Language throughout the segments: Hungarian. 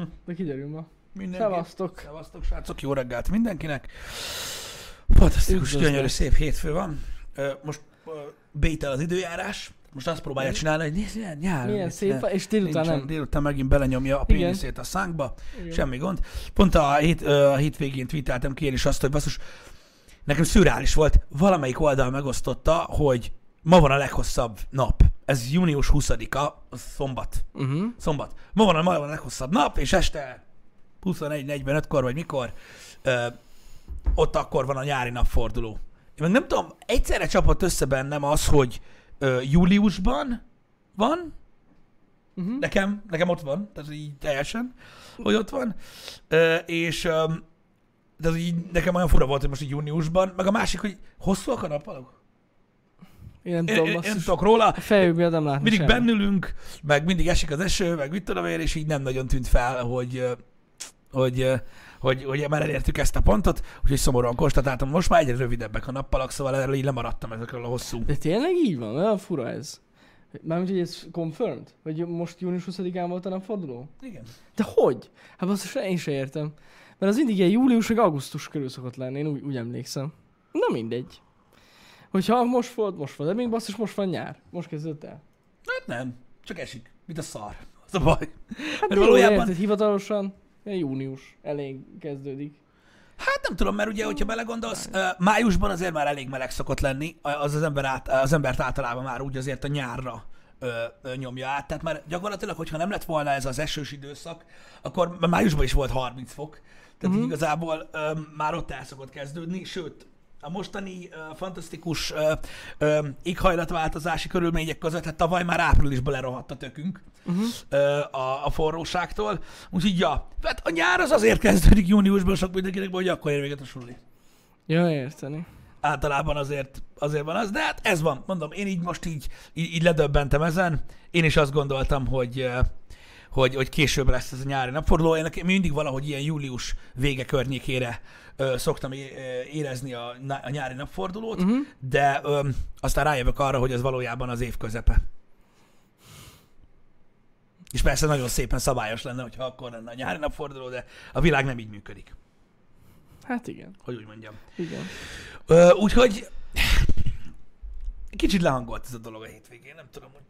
De kiderül ma. Mindenki. Szevasztok. Szevasztok, srácok, jó reggelt mindenkinek. Fantasztikus, gyönyörű, szép hétfő van. Most bétel az időjárás. Most azt próbálja csinálni, hogy nézd, milyen nyár. Milyen szép, és délután nem. délután megint belenyomja a Igen. péniszét a szánkba. Igen. Semmi gond. Pont a, hét, a hétvégén tweeteltem ki én is azt, hogy basszus, nekem szürreális volt. Valamelyik oldal megosztotta, hogy ma van a leghosszabb nap. Ez június 20-a, az szombat. Uh-huh. Szombat. Ma van a, ma van a leghosszabb nap, és este 21-45-kor, vagy mikor, ö, ott akkor van a nyári napforduló. Én meg nem tudom, egyszerre csapott össze bennem az, hogy ö, júliusban van, Uh-huh. nekem, nekem ott van, tehát így teljesen, hogy ott van, ö, és ö, de az így nekem olyan fura volt, hogy most így júniusban, meg a másik, hogy hosszúak a nappalok. Én nem tudom, én, én nem tudok róla, A fejük miatt nem látni mindig semmit. bennülünk, meg mindig esik az eső, meg mit tudom én, és így nem nagyon tűnt fel, hogy, hogy, hogy, hogy már elértük ezt a pontot, úgyhogy szomorúan konstatáltam, most már egyre rövidebbek a nappalak, szóval erről így lemaradtam ezekről a hosszú. De tényleg így van? Olyan fura ez. Mármint, hogy ez confirmed? Hogy most június 20-án volt a napforduló? Igen. De hogy? Hát basszus, én se értem. Mert az mindig ilyen július vagy augusztus körül szokott lenni, én úgy, úgy emlékszem. Na mindegy. Hogyha most volt, most volt, de még basszus, most van nyár. Most kezdődött el. Hát nem, csak esik, mint a szar. Az a baj. Hát Mert valójában- érted, hivatalosan június elején kezdődik. Hát nem tudom, mert ugye, hogyha belegondolsz, májusban azért már elég meleg szokott lenni, az az, ember át, az embert általában már úgy azért a nyárra ö, ö, nyomja át. Tehát már gyakorlatilag, hogyha nem lett volna ez az esős időszak, akkor májusban is volt 30 fok. Tehát uh-huh. igazából ö, már ott el szokott kezdődni, sőt, a mostani ö, fantasztikus ö, ö, éghajlatváltozási körülmények között, hát tavaly már áprilisban lerohadt a tökünk Uh-huh. ö, a, a forróságtól. Úgyhogy ja, hát a nyár az azért kezdődik júniusban sok mindenkinek, hogy akkor ér véget a suli. Ja, érteni. Általában azért, azért van az, de hát ez van. Mondom, én így most így, így, így ledöbbentem ezen. Én is azt gondoltam, hogy, hogy, hogy később lesz ez a nyári napforduló. Én mindig valahogy ilyen július vége környékére ö, szoktam érezni a, a nyári napfordulót, Uh-huh. de ö, aztán rájövök arra, hogy ez valójában az év közepe. És persze nagyon szépen szabályos lenne, hogyha akkor lenne a nyári napforduló, de a világ nem így működik, Hát igen, hogy úgy mondjam. igen. Ö, úgyhogy kicsit lehangolt ez a dolog a hétvégén, nem tudom, hogy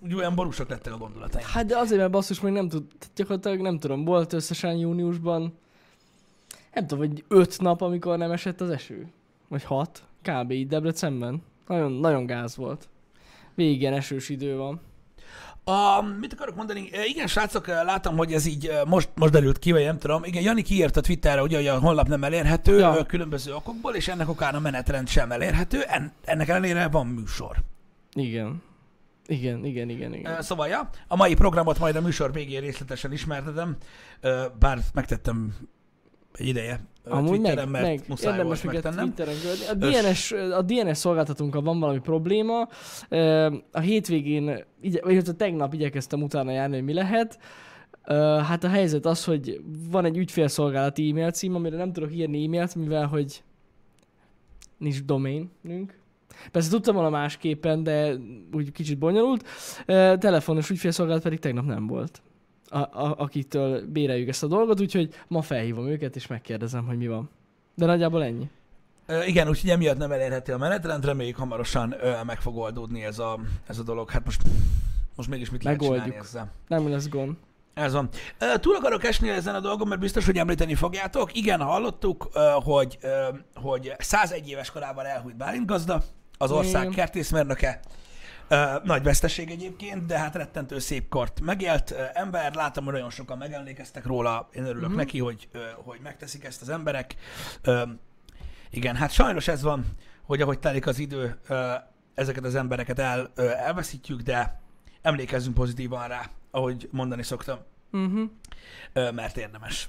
úgy olyan borúsak lettek a gondolataim. Hát de azért, mert basszus még nem tud, gyakorlatilag nem tudom, volt összesen júniusban, nem tudom, hogy öt nap, amikor nem esett az eső. Vagy hat, kb. így Debrecenben. Nagyon, nagyon gáz volt. Végig ilyen esős idő van. A, mit akarok mondani? E, Igen, srácok, e, látom, hogy ez így e, most, most derült ki, vagy nem tudom. Igen, Jani kiírta Twitterre, ugye, hogy a honlap nem elérhető Ja. különböző okokból, és ennek okán a menetrend sem elérhető. En, ennek ellenére van műsor. Igen. Igen, igen, igen, igen. Szóval, ja, a mai programot majd a műsor végén részletesen ismertetem, bár megtettem egy ideje Amúgy meg, meg muszáj érdemes volt őket. Twitteren. A DNS, a DNS szolgáltatónkkal van valami probléma. A hétvégén, vagy a tegnap igyekeztem utána járni, hogy mi lehet. Hát a helyzet az, hogy van egy ügyfélszolgálati e-mail cím, amire nem tudok írni e-mailt, mivel hogy nincs domainünk. Persze tudtam volna másképpen, de úgy kicsit bonyolult. Telefonos ügyfélszolgálat pedig tegnap nem volt. A, a, akitől béreljük ezt a dolgot, úgyhogy ma felhívom őket, és megkérdezem, hogy mi van. De nagyjából ennyi. Ö, Igen, úgyhogy emiatt nem elérhető a menetrend, reméljük hamarosan ö, meg fog oldódni ez a, ez a dolog. Hát most, most mégis mit lehet Megoldjuk. csinálni ezzel? Nem lesz gond. Ez van. Túl akarok esni ezen a dolgon, mert biztos, hogy említeni fogjátok. Igen, hallottuk, hogy, hogy 101 éves korában elhújt Bálint gazda, az ország kertészmérnöke. Nagy veszteség egyébként, de hát rettentő szép kort megélt ember. Látom, hogy nagyon sokan megemlékeztek róla. Én örülök Mhm. neki, hogy, hogy megteszik ezt az emberek. Igen, hát sajnos ez van, hogy ahogy telik az idő, ezeket az embereket el, elveszítjük, de emlékezzünk pozitívan rá, ahogy mondani szoktam Uh-huh. mert érdemes.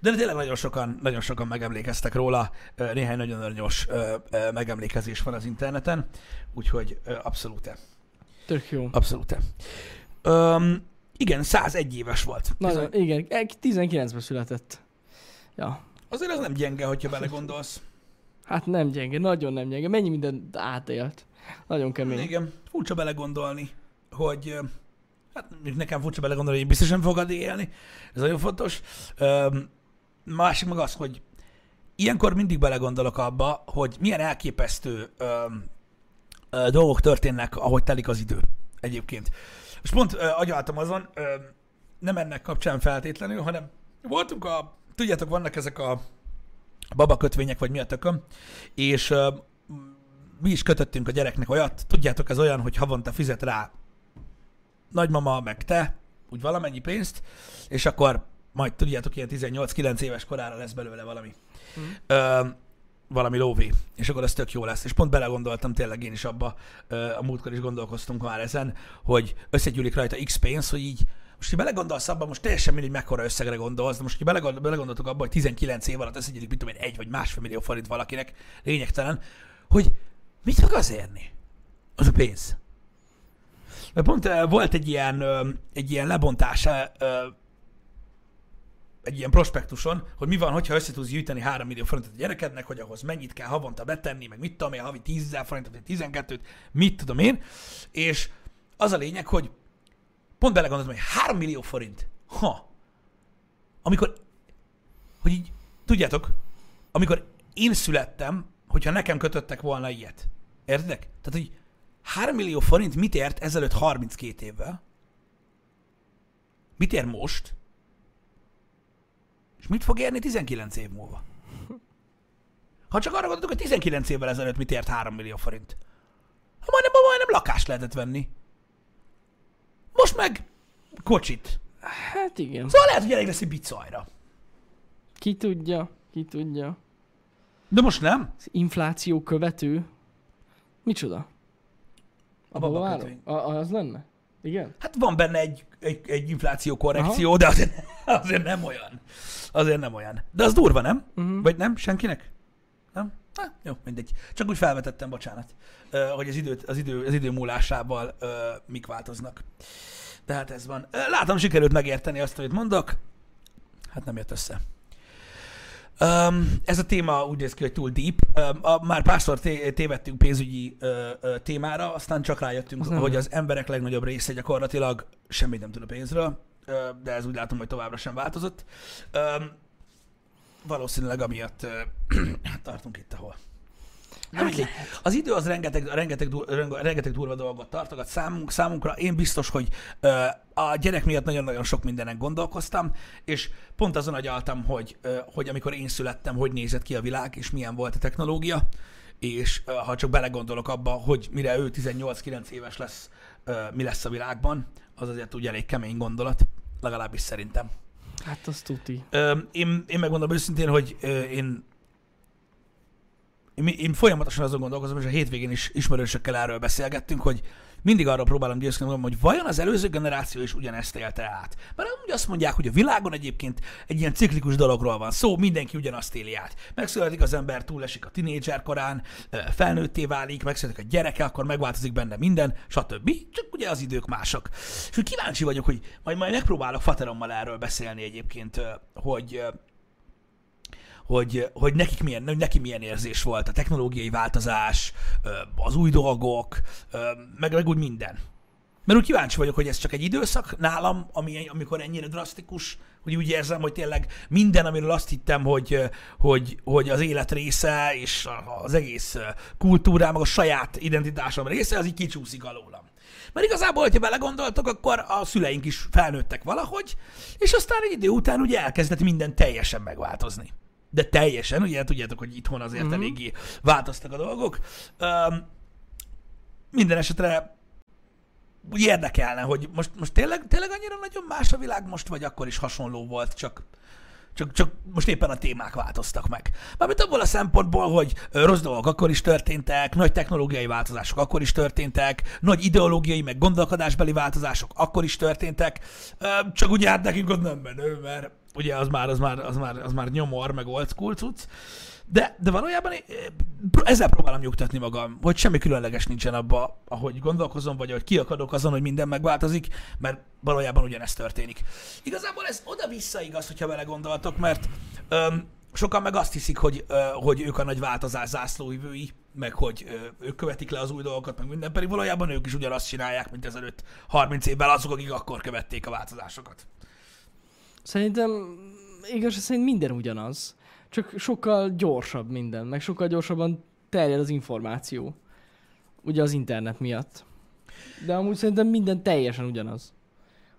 De tényleg nagyon sokan, nagyon sokan megemlékeztek róla, néhány nagyon aranyos ö, ö, megemlékezés van az interneten, úgyhogy abszolút Tök jó. abszolút Öm, igen, 101 éves volt. Nagyon, igen, e- 19-ben született. Ja. Azért az nem gyenge, hogyha belegondolsz. Hát nem gyenge, nagyon nem gyenge. Mennyi mindent átélt. Nagyon kemény. Igen, furcsa belegondolni, hogy, hát nekem furcsa belegondolni, hogy fogok addig élni, ez nagyon fontos. Öm, másik meg az, hogy ilyenkor mindig belegondolok abba, hogy milyen elképesztő ö, dolgok történnek, ahogy telik az idő egyébként. És pont ö, agyaltam azon, ö, nem ennek kapcsán feltétlenül, hanem voltunk a, tudjátok, vannak ezek a babakötvények, vagy mi a tököm, és ö, mi is kötöttünk a gyereknek olyat, tudjátok, ez olyan, hogy havonta fizet rá nagymama, meg te, úgy valamennyi pénzt, és akkor majd tudjátok, ilyen 18-9 éves korára lesz belőle valami. Mm. Ö, valami lóvé, és akkor ez tök jó lesz. És pont belegondoltam tényleg én is abba, a múltkor is gondolkoztunk már ezen, hogy összegyűlik rajta X pénz, hogy így most, ha belegondolsz abban, most teljesen mindegy, mekkora összegre gondolsz, de most, ha belegondol, belegondoltok abban, hogy 19 év alatt összegyűlik, mit tudom én, egy vagy másfél millió forint valakinek, lényegtelen, hogy mit fog az érni? Az a pénz. Mert pont volt egy ilyen, egy ilyen lebontás uh, egy ilyen prospektuson, hogy mi van, hogyha össze tudsz gyűjteni 3 millió forintot a gyerekednek, hogy ahhoz mennyit kell havonta betenni, meg mit tudom én, havi 10 ezer forintot, vagy 12-t, mit tudom én. És az a lényeg, hogy pont belegondoltam, hogy 3 millió forint. Ha. Amikor, hogy így, tudjátok, amikor én születtem, hogyha nekem kötöttek volna ilyet. Értedek? Tehát, hogy 3 millió forint mit ért ezelőtt 32 évvel? Mit ér most? És mit fog érni 19 év múlva? Ha csak arra gondoltok, hogy 19 évvel ezelőtt mit ért 3 millió forint. Ha majdnem, majdnem lakást lehetett venni. Most meg kocsit. Hát igen. Szóval lehet, hogy elég lesz egy bicajra. Ki tudja, ki tudja. De most nem. Az infláció követő. Micsoda? A Abba babakötvény. A, az lenne? Igen? Hát van benne egy, egy, egy infláció korrekció, Aha. de azért, azért nem olyan. Azért nem olyan. De az durva, nem? Uh-huh. Vagy nem? Senkinek? Nem? Hát, jó, mindegy. Csak úgy felvetettem, bocsánat, hogy az, időt, az, idő, az idő múlásával mik változnak. De hát ez van. Látom, sikerült megérteni azt, amit mondok. Hát nem jött össze. Um, ez a téma úgy néz ki, hogy túl deep. Um, a, már párszor té- tévedtünk pénzügyi ö, ö, témára, aztán csak rájöttünk, Az hogy az emberek legnagyobb része gyakorlatilag semmit nem tud a pénzről, ö, de ez úgy látom, hogy továbbra sem változott. Um, valószínűleg amiatt ö, tartunk itt, ahol. Nem Hát mindegy. Az idő az rengeteg, rengeteg, rengeteg durva dolgot tartogat számunk, számunkra. Én biztos, hogy ö, a gyerek miatt nagyon-nagyon sok mindenen gondolkoztam, és pont azon agyaltam, hogy, ö, hogy amikor én születtem, hogy nézett ki a világ, és milyen volt a technológia, és ö, ha csak belegondolok abba, hogy mire ő 18-9 éves lesz, ö, mi lesz a világban, az azért úgy elég kemény gondolat, legalábbis szerintem. Hát az tuti. Ö, én, én megmondom őszintén, hogy ö, én, én, folyamatosan azon gondolkozom, és a hétvégén is ismerősökkel erről beszélgettünk, hogy mindig arra próbálom győzködni magam, hogy vajon az előző generáció is ugyanezt élte át. Mert amúgy azt mondják, hogy a világon egyébként egy ilyen ciklikus dologról van szó, mindenki ugyanazt éli át. Megszületik az ember, túlesik a tinédzser korán, felnőtté válik, megszületik a gyereke, akkor megváltozik benne minden, stb. Csak ugye az idők mások. És úgy kíváncsi vagyok, hogy majd, majd megpróbálok Faterommal erről beszélni egyébként, hogy hogy, hogy nekik milyen, hogy neki milyen érzés volt a technológiai változás, az új dolgok, meg, meg úgy minden. Mert úgy kíváncsi vagyok, hogy ez csak egy időszak nálam, ami, amikor ennyire drasztikus, hogy úgy érzem, hogy tényleg minden, amiről azt hittem, hogy, hogy, hogy az élet része, és az egész kultúrám, a saját identitásom része, az így kicsúszik alólam. Mert igazából, hogyha belegondoltok, akkor a szüleink is felnőttek valahogy, és aztán egy idő után ugye elkezdett minden teljesen megváltozni. De teljesen, ugye tudjátok, hogy itthon azért Mhm. mm-hmm. eléggé változtak a dolgok. Um, minden esetre úgy érdekelne, hogy most, most tényleg, tényleg annyira nagyon más a világ most, vagy akkor is hasonló volt, csak, csak, csak most éppen a témák változtak meg. Mármint abból a szempontból, hogy rossz dolgok akkor is történtek, nagy technológiai változások akkor is történtek, nagy ideológiai, meg gondolkodásbeli változások akkor is történtek, csak ugye hát nekünk ott nem menő, mert ugye az már, az már, az már, az már nyomor, meg old school cucc. De, de valójában én, ezzel próbálom nyugtatni magam, hogy semmi különleges nincsen abba, ahogy gondolkozom, vagy ahogy kiakadok azon, hogy minden megváltozik, mert valójában ugyanezt történik. Igazából ez oda-vissza igaz, hogyha belegondoltok, mert öm, sokan meg azt hiszik, hogy, ö, hogy ők a nagy változás zászlóivői, meg hogy ö, ők követik le az új dolgokat, meg minden, pedig valójában ők is ugyanazt csinálják, mint ezelőtt 30 évvel azok, akik akkor követték a változásokat. Szerintem igaz, szerint minden ugyanaz. Csak sokkal gyorsabb minden, meg sokkal gyorsabban terjed az információ. Ugye az internet miatt. De amúgy szerintem minden teljesen ugyanaz.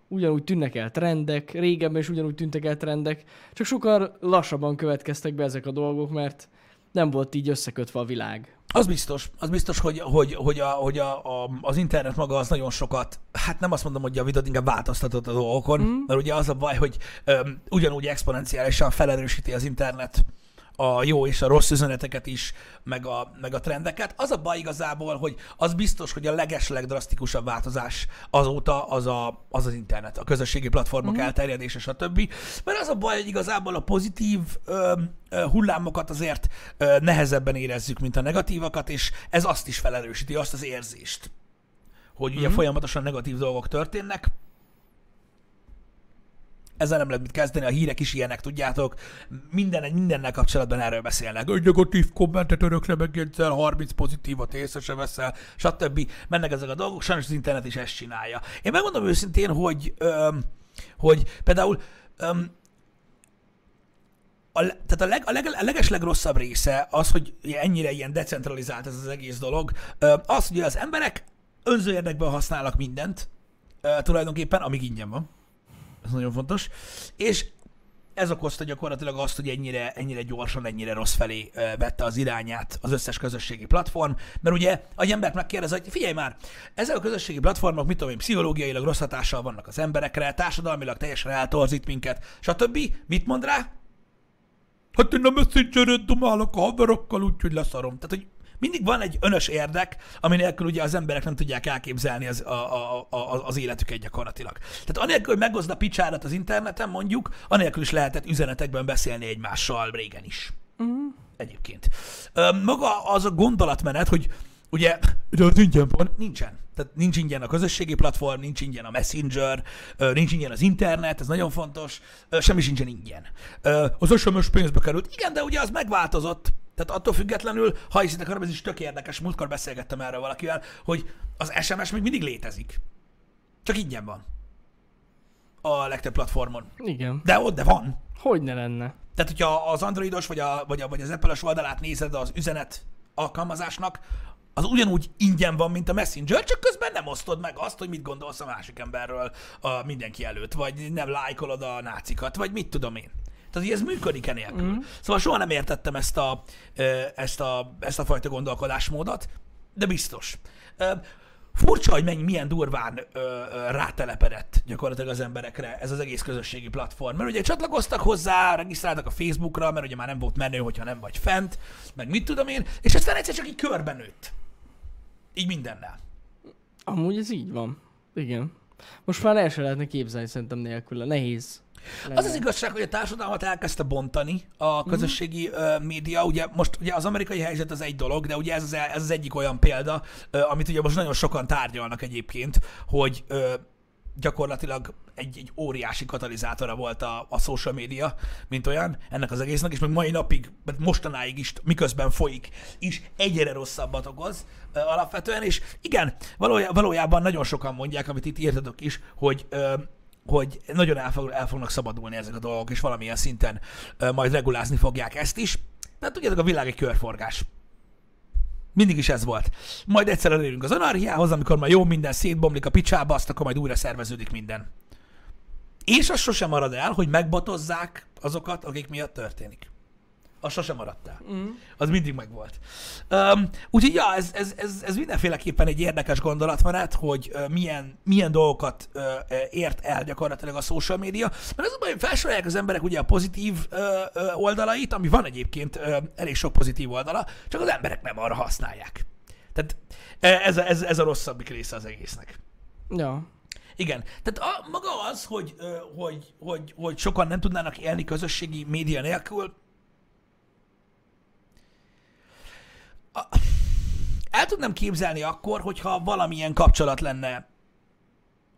Ugyanúgy tűnnek el trendek, régebben is ugyanúgy tűntek el trendek, csak sokkal lassabban következtek be ezek a dolgok, mert nem volt így összekötve a világ. Az biztos, az biztos, hogy, hogy, hogy, a, hogy a, a, az internet maga az nagyon sokat, hát nem azt mondom, hogy javított, inkább változtatott a dolgokon, mm. mert ugye az a baj, hogy öm, ugyanúgy exponenciálisan felerősíti az internet a jó és a rossz üzeneteket is, meg a, meg a trendeket. Az a baj igazából, hogy az biztos, hogy a legesleg drasztikusabb változás azóta az a, az, az internet, a közösségi platformok mm. elterjedése, stb. Mert az a baj, hogy igazából a pozitív ö, ö, hullámokat azért ö, nehezebben érezzük, mint a negatívakat, és ez azt is felerősíti, azt az érzést, hogy ugye mm. folyamatosan negatív dolgok történnek, ezzel nem lehet mit kezdeni, a hírek is ilyenek, tudjátok. Minden, mindennel kapcsolatban erről beszélnek. Egy negatív kommentet örökre megjegyzel, 30 pozitívat észre se veszel, stb. Mennek ezek a dolgok, sajnos az internet is ezt csinálja. Én megmondom őszintén, hogy, öm, hogy például öm, a, tehát a, leg, a, leg, a leges legrosszabb része az, hogy ennyire ilyen decentralizált ez az egész dolog, az, hogy az emberek önző érdekben használnak mindent, tulajdonképpen, amíg ingyen van ez nagyon fontos. És ez okozta gyakorlatilag azt, hogy ennyire, ennyire gyorsan, ennyire rossz felé vette az irányát az összes közösségi platform, mert ugye egy embert megkérdez, hogy figyelj már, ezek a közösségi platformok, mit tudom én, pszichológiailag rossz hatással vannak az emberekre, társadalmilag teljesen eltorzít minket, stb. Mit mond rá? Hát én a messenger dumálok a haverokkal, úgyhogy leszarom. Tehát, hogy mindig van egy önös érdek, ami nélkül ugye az emberek nem tudják elképzelni az, a, a, a, az életüket gyakorlatilag. Tehát anélkül, hogy meghozd a picsárat az interneten mondjuk, anélkül is lehetett üzenetekben beszélni egymással régen is. Uh-huh. Egyébként. Maga az a gondolatmenet, hogy ugye, de az ingyen van, nincsen. Tehát nincs ingyen a közösségi platform, nincs ingyen a Messenger, nincs ingyen az internet, ez nagyon fontos, semmi sincsen ingyen. Az SMS pénzbe került. Igen, de ugye az megváltozott tehát attól függetlenül, ha hiszitek arra, ez is tök érdekes, múltkor beszélgettem erről valakivel, hogy az SMS még mindig létezik. Csak ingyen van. A legtöbb platformon. Igen. De ott, de van. Hogy ne lenne? Tehát, hogyha az Androidos vagy, a, vagy, a, vagy az Apple-es oldalát nézed az üzenet alkalmazásnak, az ugyanúgy ingyen van, mint a Messenger, csak közben nem osztod meg azt, hogy mit gondolsz a másik emberről a mindenki előtt, vagy nem lájkolod a nácikat, vagy mit tudom én. Tehát, hogy ez működik enélkül. Mm. Szóval soha nem értettem ezt a, ezt, a, ezt a fajta gondolkodásmódot, de biztos. Furcsa, hogy mennyi, milyen durván ö, ö, rátelepedett gyakorlatilag az emberekre ez az egész közösségi platform. Mert ugye csatlakoztak hozzá, regisztráltak a Facebookra, mert ugye már nem volt menő, hogyha nem vagy fent, meg mit tudom én, és aztán egyszer csak így körben nőtt. Így mindennel. Amúgy ez így van. Igen. Most már el sem lehetne képzelni szerintem nélküle. Nehéz. Az az igazság, hogy a társadalmat elkezdte bontani a közösségi mm. média. Ugye most ugye az amerikai helyzet az egy dolog, de ugye ez az, ez az egyik olyan példa, amit ugye most nagyon sokan tárgyalnak egyébként, hogy gyakorlatilag egy, egy óriási katalizátora volt a, a social media, mint olyan, ennek az egésznek, és még mai napig, mostanáig is, miközben folyik, is egyre rosszabbat okoz alapvetően, és igen, valójában nagyon sokan mondják, amit itt írtatok is, hogy hogy nagyon el, fog, el fognak szabadulni ezek a dolgok, és valamilyen szinten ö, majd regulázni fogják ezt is. De hát tudjátok, a világ egy körforgás. Mindig is ez volt. Majd egyszer elérünk az anarchiához, amikor már jó minden szétbomlik a picsába, azt akkor majd újra szerveződik minden. És az sosem marad el, hogy megbotozzák azokat, akik miatt történik az sosem maradt el. Mm. Az mindig megvolt. Um, úgyhogy ja, ez, ez, ez, ez mindenféleképpen egy érdekes gondolatmenet, hogy uh, milyen, milyen dolgokat uh, ért el gyakorlatilag a social media, mert az a baj, hogy felsorolják az emberek ugye a pozitív uh, uh, oldalait, ami van egyébként uh, elég sok pozitív oldala, csak az emberek nem arra használják. Tehát ez a, ez, ez a rosszabbik része az egésznek. Ja. Igen. Tehát a, maga az, hogy, hogy, hogy, hogy sokan nem tudnának élni közösségi média nélkül, el tudnám képzelni akkor, hogyha valamilyen kapcsolat lenne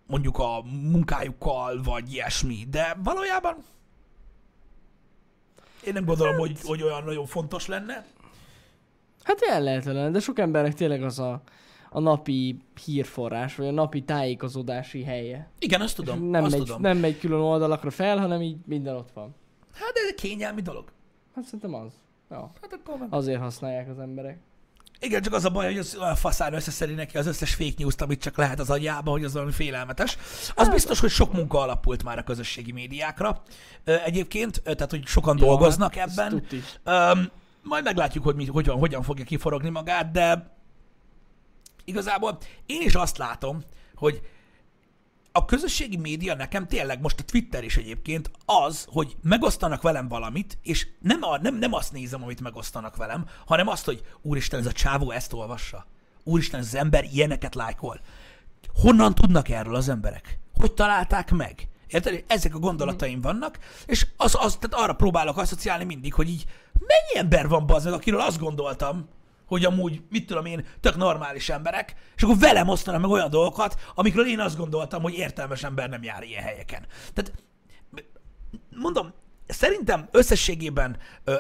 mondjuk a munkájukkal, vagy ilyesmi, de valójában én nem gondolom, hát... hogy, hogy olyan nagyon fontos lenne. Hát el lehet ellen, de sok embernek tényleg az a, a napi hírforrás, vagy a napi tájékozódási helye. Igen, azt tudom, És nem, azt megy, tudom. nem megy külön oldalakra fel, hanem így minden ott van. Hát ez egy kényelmi dolog. Hát szerintem az. Ja. Hát akkor van. Azért használják az emberek. Igen, csak az a baj, hogy az olyan faszán összeszedi neki az összes fake news amit csak lehet az agyába, hogy az valami félelmetes. Az biztos, hogy sok munka alapult már a közösségi médiákra egyébként, tehát hogy sokan Ja, dolgoznak hát ebben. Öm, majd meglátjuk, hogy mi, hogyan, hogyan fogja kiforogni magát, de igazából én is azt látom, hogy a közösségi média nekem tényleg most a Twitter is egyébként az, hogy megosztanak velem valamit, és nem, a, nem, nem azt nézem, amit megosztanak velem, hanem azt, hogy úristen, ez a csávó ezt olvassa. Úristen, ez az ember ilyeneket lájkol. Honnan tudnak erről az emberek? Hogy találták meg? Érted? Ezek a gondolataim vannak, és az, az, tehát arra próbálok asszociálni mindig, hogy így mennyi ember van bazd meg, akiről azt gondoltam, hogy amúgy, mit tudom én, tök normális emberek, és akkor velem osztanak meg olyan dolgokat, amikről én azt gondoltam, hogy értelmes ember nem jár ilyen helyeken. Tehát mondom, szerintem összességében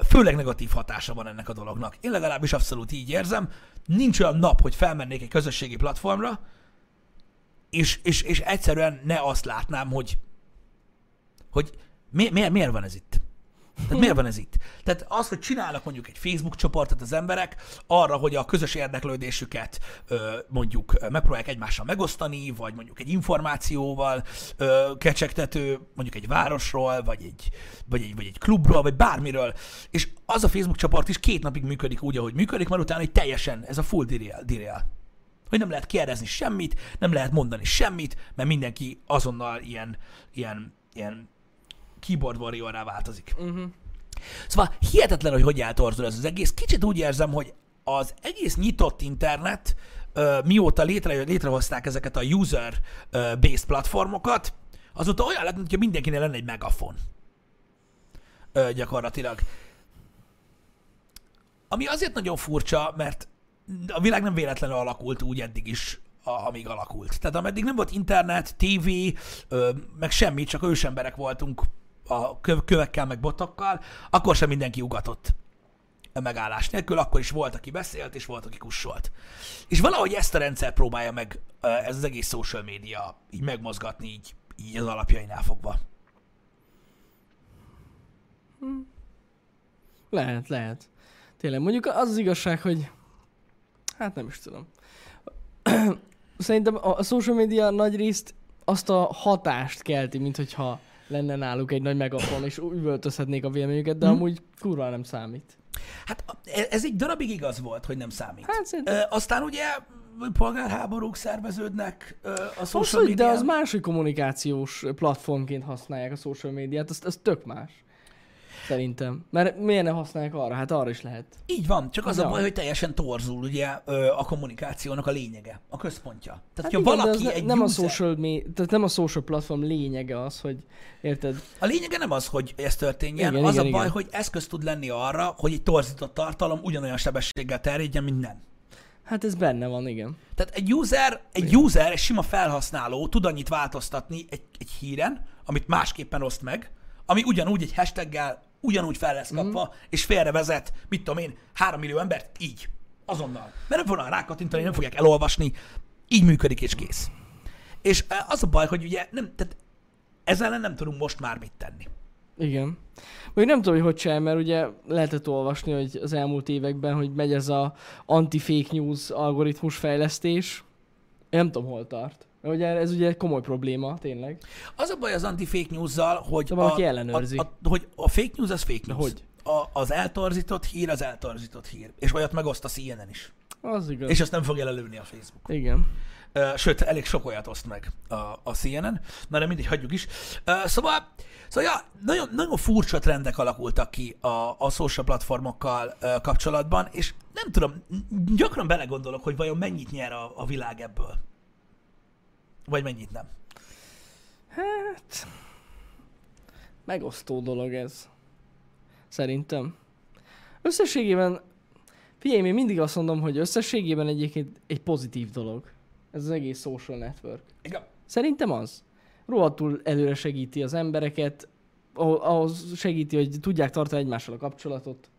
főleg negatív hatása van ennek a dolognak. Én legalábbis abszolút így érzem. Nincs olyan nap, hogy felmennék egy közösségi platformra, és, és, és egyszerűen ne azt látnám, hogy, hogy mi, miért, miért van ez itt? Tehát miért van ez itt? Tehát az, hogy csinálnak mondjuk egy Facebook csoportot az emberek arra, hogy a közös érdeklődésüket mondjuk megpróbálják egymással megosztani, vagy mondjuk egy információval kecsegtető, mondjuk egy városról, vagy egy, vagy, egy, vagy egy klubról, vagy bármiről. És az a Facebook csoport is két napig működik úgy, ahogy működik, mert utána egy teljesen, ez a full derail, derail. Hogy nem lehet kérdezni semmit, nem lehet mondani semmit, mert mindenki azonnal ilyen, ilyen, ilyen keyboard warrior változik. Uh-huh. Szóval hihetetlen, hogy hogy eltorzul ez az egész. Kicsit úgy érzem, hogy az egész nyitott internet, mióta létre, létrehozták ezeket a user-based platformokat, azóta olyan lett, mintha mindenkinél lenne egy megafon. Gyakorlatilag. Ami azért nagyon furcsa, mert a világ nem véletlenül alakult úgy eddig is, amíg alakult. Tehát ameddig nem volt internet, tévé, ö, meg semmi, csak ősemberek voltunk a köv- kövekkel, meg botokkal, akkor sem mindenki ugatott a megállás nélkül, akkor is volt, aki beszélt, és volt, aki kussolt. És valahogy ezt a rendszer próbálja meg ö, ez az egész social média így megmozgatni, így, így az alapjainál fogva. Lehet, lehet. Tényleg, mondjuk az az igazság, hogy hát nem is tudom. Szerintem a social media nagy részt azt a hatást kelti, mint hogyha lenne náluk egy nagy megafon, és üvöltözhetnék a véleményüket, de Hm. amúgy kurva nem számít. Hát e- ez egy darabig igaz volt, hogy nem számít. Hát szerintem Ö, aztán ugye polgárháborúk szerveződnek ö, a social hogy, de médián. az máshogy kommunikációs platformként használják a social médiát, az, az tök más. Szerintem. Mert miért ne használják arra? Hát arra is lehet. Így van, csak az Ja. a baj, hogy teljesen torzul ugye a kommunikációnak a lényege, a központja. Tehát, Hát hogyha igen, valaki ne, egy nem, a user, social me- tehát nem a social platform lényege az, hogy érted? a lényege nem az, hogy ez történjen, Igen, az igen, a baj, igen. hogy eszköz tud lenni arra, hogy egy torzított tartalom ugyanolyan sebességgel terjedjen, mint nem. Hát ez benne van, igen. Tehát egy user, egy user, egy sima felhasználó tud annyit változtatni egy, egy híren, amit másképpen oszt meg, ami ugyanúgy egy hashtaggel ugyanúgy fel lesz kapva, mm. és félrevezet, mit tudom én, három millió embert így, azonnal. Mert nem fognak rákattintani, nem fogják elolvasni, így működik és kész. És eh, az a baj, hogy ugye nem, tehát ezzel ellen nem tudunk most már mit tenni. Igen. Még nem tudom, hogy hogy csinál, mert ugye lehetett olvasni, hogy az elmúlt években, hogy megy ez a anti-fake news algoritmus fejlesztés. Én nem tudom, hol tart. Ugye ez ugye egy komoly probléma, tényleg. Az a baj az anti-fake news-zal, hogy, De valaki ellenőrzi. A, a, hogy a fake news az fake news. hogy? A, az eltorzított hír az eltorzított hír. És olyat megoszt a CNN is. Az igaz. És azt nem fogja lelőni a Facebook. Igen. Sőt, elég sok olyat oszt meg a, a CNN, na de mindig hagyjuk is. Szóval, szóval ja, nagyon, nagyon furcsa trendek alakultak ki a, a social platformokkal kapcsolatban, és nem tudom, gyakran belegondolok, hogy vajon mennyit nyer a, a világ ebből. Vagy mennyit nem. Hát... Megosztó dolog ez. Szerintem. Összességében... Figyelj, én mindig azt mondom, hogy összességében egyébként egy pozitív dolog. Ez az egész social network. Igen. Szerintem az. Rohadtul előre segíti az embereket, ah- ahhoz segíti, hogy tudják tartani egymással a kapcsolatot.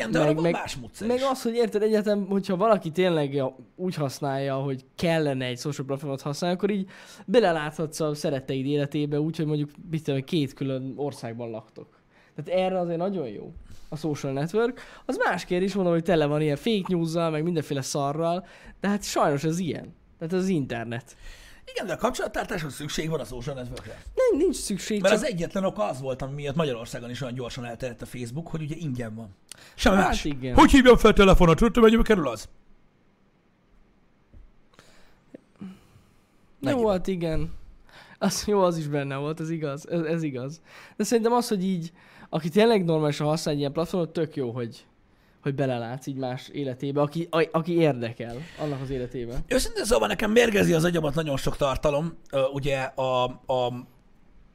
Igen, de meg, arra van más módszer meg az, hogy érted egyetem, hogyha valaki tényleg úgy használja, hogy kellene egy social platformot használni, akkor így beleláthatsz a szeretteid életébe, úgyhogy mondjuk tudom, két külön országban laktok. Tehát erre azért nagyon jó a social network. Az más kérdés, mondom, hogy tele van ilyen fake news meg mindenféle szarral, de hát sajnos ez ilyen. Tehát ez az internet. Igen, de a kapcsolattartáshoz szükség van a social networkre. Nem, nincs szükség. Mert csak... az egyetlen oka az volt, ami miatt Magyarországon is olyan gyorsan elterjedt a Facebook, hogy ugye ingyen van. Semmi hát más. Igen. Hogy hívjam fel telefonot? Tudod, mennyibe kerül az? Jó, hát igen. Az, jó, az is benne volt, ez igaz. Ez, ez igaz. De szerintem az, hogy így, aki tényleg normálisan használ egy ilyen platformot, tök jó, hogy, hogy belelátsz így más életébe, aki, a, aki érdekel annak az életébe. Őszintén szóval nekem mérgezi az agyamat nagyon sok tartalom, ugye a, a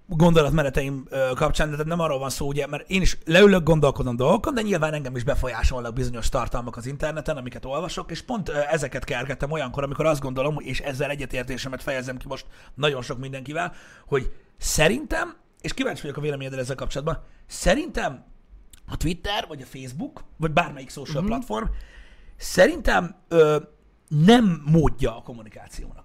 gondolatmeneteim kapcsán, de nem arról van szó, ugye, mert én is leülök, gondolkodom dolgokon, de nyilván engem is befolyásolnak bizonyos tartalmak az interneten, amiket olvasok, és pont ezeket kergettem olyankor, amikor azt gondolom, és ezzel egyetértésemet fejezem ki most nagyon sok mindenkivel, hogy szerintem, és kíváncsi vagyok a véleményedre ezzel kapcsolatban, szerintem a Twitter, vagy a Facebook, vagy bármelyik social uh-huh. platform, szerintem ö, nem módja a kommunikációnak.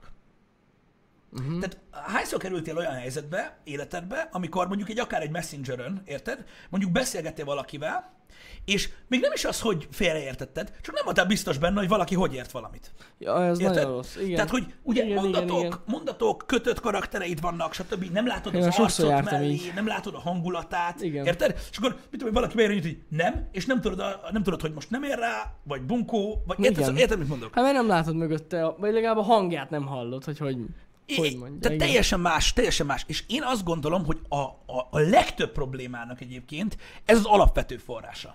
Uh-huh. Tehát hányszor kerültél olyan helyzetbe, életedbe, amikor mondjuk egy akár egy messengerön, érted? Mondjuk beszélgettél valakivel, és még nem is az, hogy félreértetted, csak nem voltál biztos benne, hogy valaki hogy ért valamit. Ja, ez Érted? nagyon rossz. Igen. Tehát, hogy ugye igen, mondatok, igen, igen. mondatok, kötött karaktereid vannak, stb. Nem látod Én az arcot mellé, így. nem látod a hangulatát. Igen. Érted? És akkor mit tudom, valaki beírja, hogy nem, és nem tudod, nem tudod, hogy most nem ér rá, vagy bunkó, vagy érted, érted, mit mondok? Hát mert nem látod mögötte, vagy legalább a hangját nem hallod, hogy hogy hogy mondja, Tehát igen. teljesen más, teljesen más. És én azt gondolom, hogy a, a, a legtöbb problémának egyébként ez az alapvető forrása.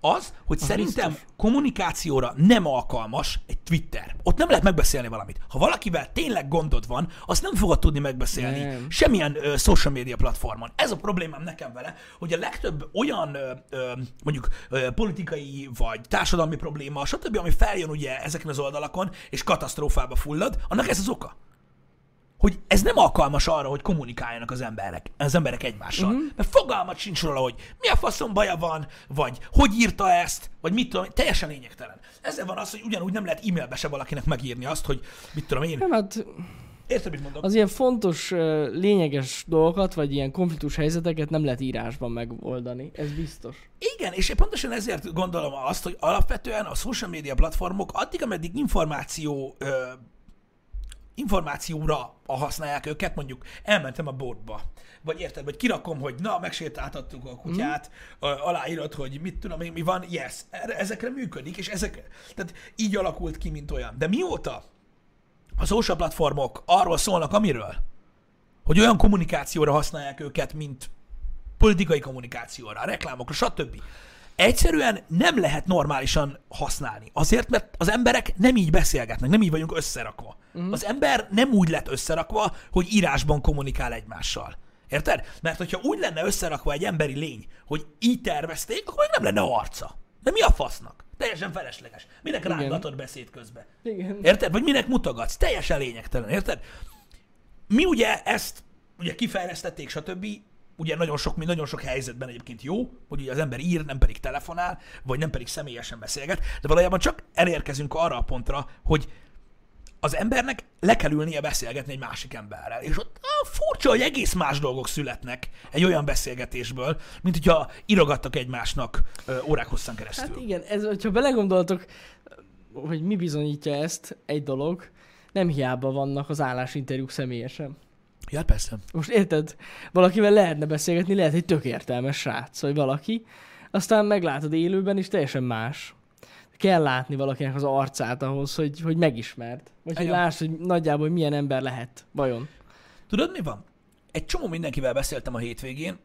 Az, hogy az szerintem biztos. kommunikációra nem alkalmas egy Twitter. Ott nem lehet megbeszélni valamit. Ha valakivel tényleg gondod van, azt nem fogod tudni megbeszélni nem. semmilyen ö, social media platformon. Ez a problémám nekem vele, hogy a legtöbb olyan ö, ö, mondjuk ö, politikai vagy társadalmi probléma, stb., ami feljön ugye ezeken az oldalakon, és katasztrófába fullad, annak ez az oka hogy ez nem alkalmas arra, hogy kommunikáljanak az emberek, az emberek egymással. Uh-huh. Mert fogalmat sincs róla, hogy mi a faszom baja van, vagy hogy írta ezt, vagy mit tudom, teljesen lényegtelen. Ezzel van az, hogy ugyanúgy nem lehet e-mailbe se valakinek megírni azt, hogy mit tudom én. Nem, hát Érted, mit mondok? Az ilyen fontos, lényeges dolgokat, vagy ilyen konfliktus helyzeteket nem lehet írásban megoldani. Ez biztos. Igen, és pontosan ezért gondolom azt, hogy alapvetően a social media platformok addig, ameddig információ ö, információra használják őket, mondjuk elmentem a boltba, vagy érted, vagy kirakom, hogy na, megsétáltattuk a kutyát, mm. aláírod, hogy mit tudom én, mi van, yes, ezekre működik, és ezek, tehát így alakult ki, mint olyan. De mióta a social platformok arról szólnak, amiről, hogy olyan kommunikációra használják őket, mint politikai kommunikációra, reklámokra, stb egyszerűen nem lehet normálisan használni. Azért, mert az emberek nem így beszélgetnek, nem így vagyunk összerakva. Uh-huh. Az ember nem úgy lett összerakva, hogy írásban kommunikál egymással. Érted? Mert hogyha úgy lenne összerakva egy emberi lény, hogy így tervezték, akkor meg nem lenne arca. De mi a fasznak? Teljesen felesleges. Minek rángatod beszéd közben? Igen. Érted? Vagy minek mutogatsz? Teljesen lényegtelen, érted? Mi ugye ezt ugye kifejlesztették, stb ugye nagyon sok, nagyon sok helyzetben egyébként jó, hogy ugye az ember ír, nem pedig telefonál, vagy nem pedig személyesen beszélget, de valójában csak elérkezünk arra a pontra, hogy az embernek le kell ülnie beszélgetni egy másik emberrel. És ott ah, furcsa, hogy egész más dolgok születnek egy olyan beszélgetésből, mint hogyha irogattak egymásnak ö, órák hosszan keresztül. Hát igen, ez, hogyha belegondoltok, hogy mi bizonyítja ezt, egy dolog, nem hiába vannak az állásinterjúk személyesen. Ja, persze. Most érted? Valakivel lehetne beszélgetni, lehet egy tök értelmes srác, vagy valaki, aztán meglátod élőben, és teljesen más. Kell látni valakinek az arcát ahhoz, hogy, hogy megismerd. Vagy hogy láss, hogy nagyjából milyen ember lehet, vajon. Tudod, mi van? Egy csomó mindenkivel beszéltem a hétvégén,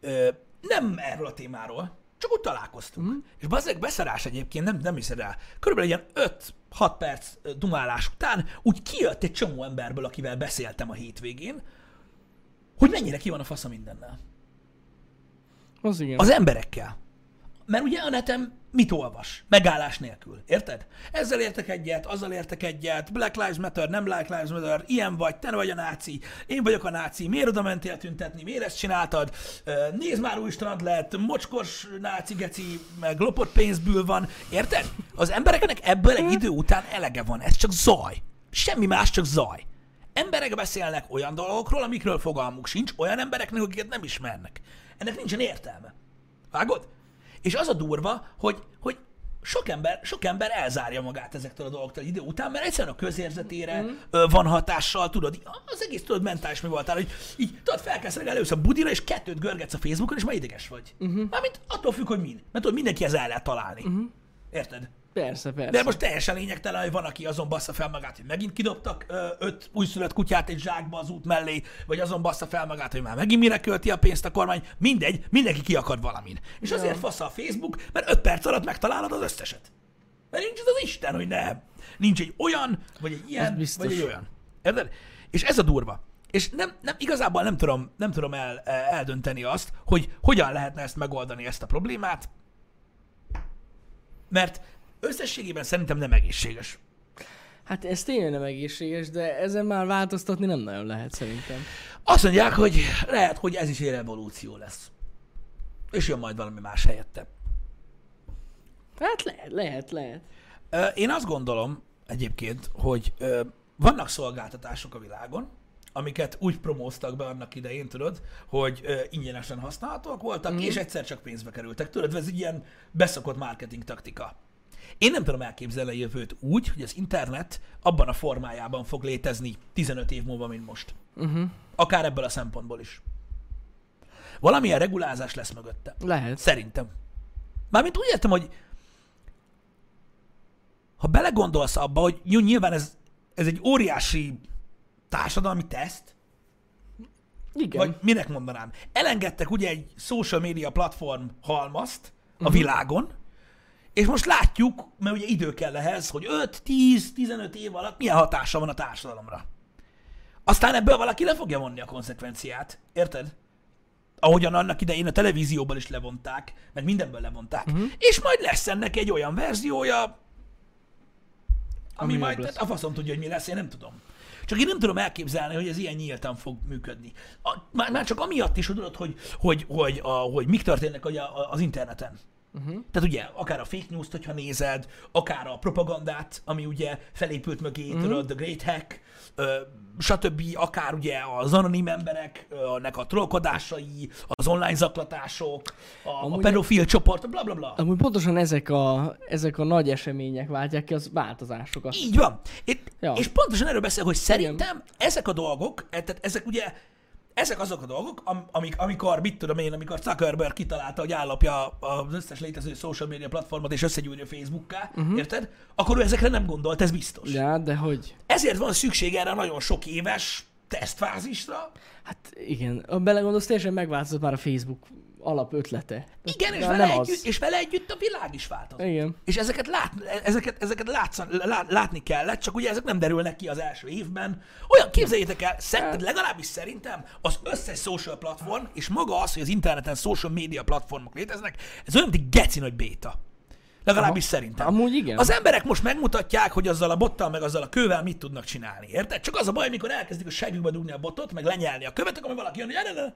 ö, nem erről a témáról, csak úgy találkoztunk. Mm. És bazdeg beszarás egyébként, nem, nem hiszed el. Körülbelül ilyen 5-6 perc dumálás után úgy kijött egy csomó emberből, akivel beszéltem a hétvégén, hogy mennyire ki van a fasza mindennel. Az igen. Az emberekkel. Mert ugye a neten mit olvas? Megállás nélkül. Érted? Ezzel értek egyet, azzal értek egyet, Black Lives Matter, nem Black Lives Matter, ilyen vagy, te vagy a náci, én vagyok a náci, miért oda mentél tüntetni, miért ezt csináltad, nézd már új strand lett, mocskos náci geci, meg lopott pénzből van, érted? Az embereknek ebből egy idő után elege van, ez csak zaj. Semmi más, csak zaj. Emberek beszélnek olyan dolgokról, amikről fogalmuk sincs, olyan embereknek, akiket nem ismernek. Ennek nincsen értelme. Vágod? És az a durva, hogy, hogy sok ember, sok ember elzárja magát ezektől a dolgoktól idő után, mert egyszerűen a közérzetére mm. van hatással, tudod, az egész tudod mentális mi voltál, hogy így tudod, felkelsz reggel először a budira, és kettőt görgetsz a Facebookon, és már ideges vagy. Uh-huh. Mármint attól függ, hogy min. Mert tudod, mindenki ezzel el lehet találni. Uh-huh. Érted? Persze, persze. De most teljesen lényegtelen, hogy van, aki azon bassza fel magát, hogy megint kidobtak ö, öt újszülött kutyát egy zsákba az út mellé, vagy azon bassza fel magát, hogy már megint mire költi a pénzt a kormány. Mindegy, mindenki ki akar valamin. És Ja. azért fasz a Facebook, mert öt perc alatt megtalálod az összeset. Mert nincs az Isten, hogy nem. Nincs egy olyan, vagy egy ilyen, vagy egy olyan. Érted? És ez a durva. És nem, nem, igazából nem tudom, nem tudom el, eldönteni azt, hogy hogyan lehetne ezt megoldani, ezt a problémát, mert összességében szerintem nem egészséges. Hát ez tényleg nem egészséges, de ezen már változtatni nem nagyon lehet szerintem. Azt mondják, hogy lehet, hogy ez is egy revolúció lesz. És jön majd valami más helyette. Hát lehet, lehet, lehet. Én azt gondolom egyébként, hogy vannak szolgáltatások a világon, amiket úgy promóztak be annak idején, tudod, hogy ö, ingyenesen használhatóak voltak, mm. és egyszer csak pénzbe kerültek. Tudod, ez egy ilyen beszokott marketing taktika. Én nem tudom elképzelni a jövőt úgy, hogy az internet abban a formájában fog létezni 15 év múlva, mint most. Uh-huh. Akár ebből a szempontból is. Valamilyen regulázás lesz mögötte. Lehet. Szerintem. Mármint úgy értem, hogy ha belegondolsz abba, hogy jó, nyilván ez, ez egy óriási társadalmi teszt, Igen. vagy minek mondanám, elengedtek ugye egy social media platform halmazt a Mhm. világon, és most látjuk, mert ugye idő kell ehhez, hogy 5-10-15 év alatt milyen hatása van a társadalomra. Aztán ebből valaki le fogja vonni a konzekvenciát. Érted? Ahogyan annak idején a televízióból is levonták, meg mindenből levonták. Uh-huh. És majd lesz ennek egy olyan verziója, ami, Ami majd, lesz. a faszom tudja, hogy mi lesz, én nem tudom. Csak én nem tudom elképzelni, hogy ez ilyen nyíltan fog működni. A, már, már csak amiatt is, tudod, hogy, hogy, hogy, a, hogy mik történnek az interneten. Uh-huh. Tehát ugye, akár a fake news-t, hogyha nézed, akár a propagandát, ami ugye felépült mögé, uh-huh. tudod, the great hack, ö, stb., akár ugye az anonim embereknek a trollkodásai, az online zaklatások, a, a Amúgy- pedofil csoport, bla bla bla. Amúgy pontosan ezek a, ezek a nagy események váltják ki az változásokat. Így van. Itt, ja. És pontosan erről beszél, hogy szerintem ezek a dolgok, e, tehát ezek ugye, ezek azok a dolgok, am, amik, amikor, mit tudom én, amikor Zuckerberg kitalálta, hogy állapja az összes létező social media platformot és összegyúrja Facebookká, uh-huh. érted? Akkor ő ezekre nem gondolt, ez biztos. Ja, de hogy? Ezért van szükség erre a nagyon sok éves tesztfázisra. Hát igen, ha belegondolsz, teljesen megváltozott már a Facebook alap ötlete. Igen, és vele, az. együtt, és vele együtt a világ is változott. Igen. És ezeket, lát, ezeket, ezeket látszan, lát, látni kellett, csak ugye ezek nem derülnek ki az első évben. Olyan képzeljétek el, szerinted, legalábbis szerintem az összes social platform, és maga az, hogy az interneten social media platformok léteznek, ez olyan, mint egy geci nagy béta. Legalábbis szerintem. Amúgy igen. Az emberek most megmutatják, hogy azzal a bottal, meg azzal a kővel mit tudnak csinálni. Érted? Csak az a baj, mikor elkezdik a segükbe dugni a botot, meg lenyelni a követ, akkor valaki jön, hogy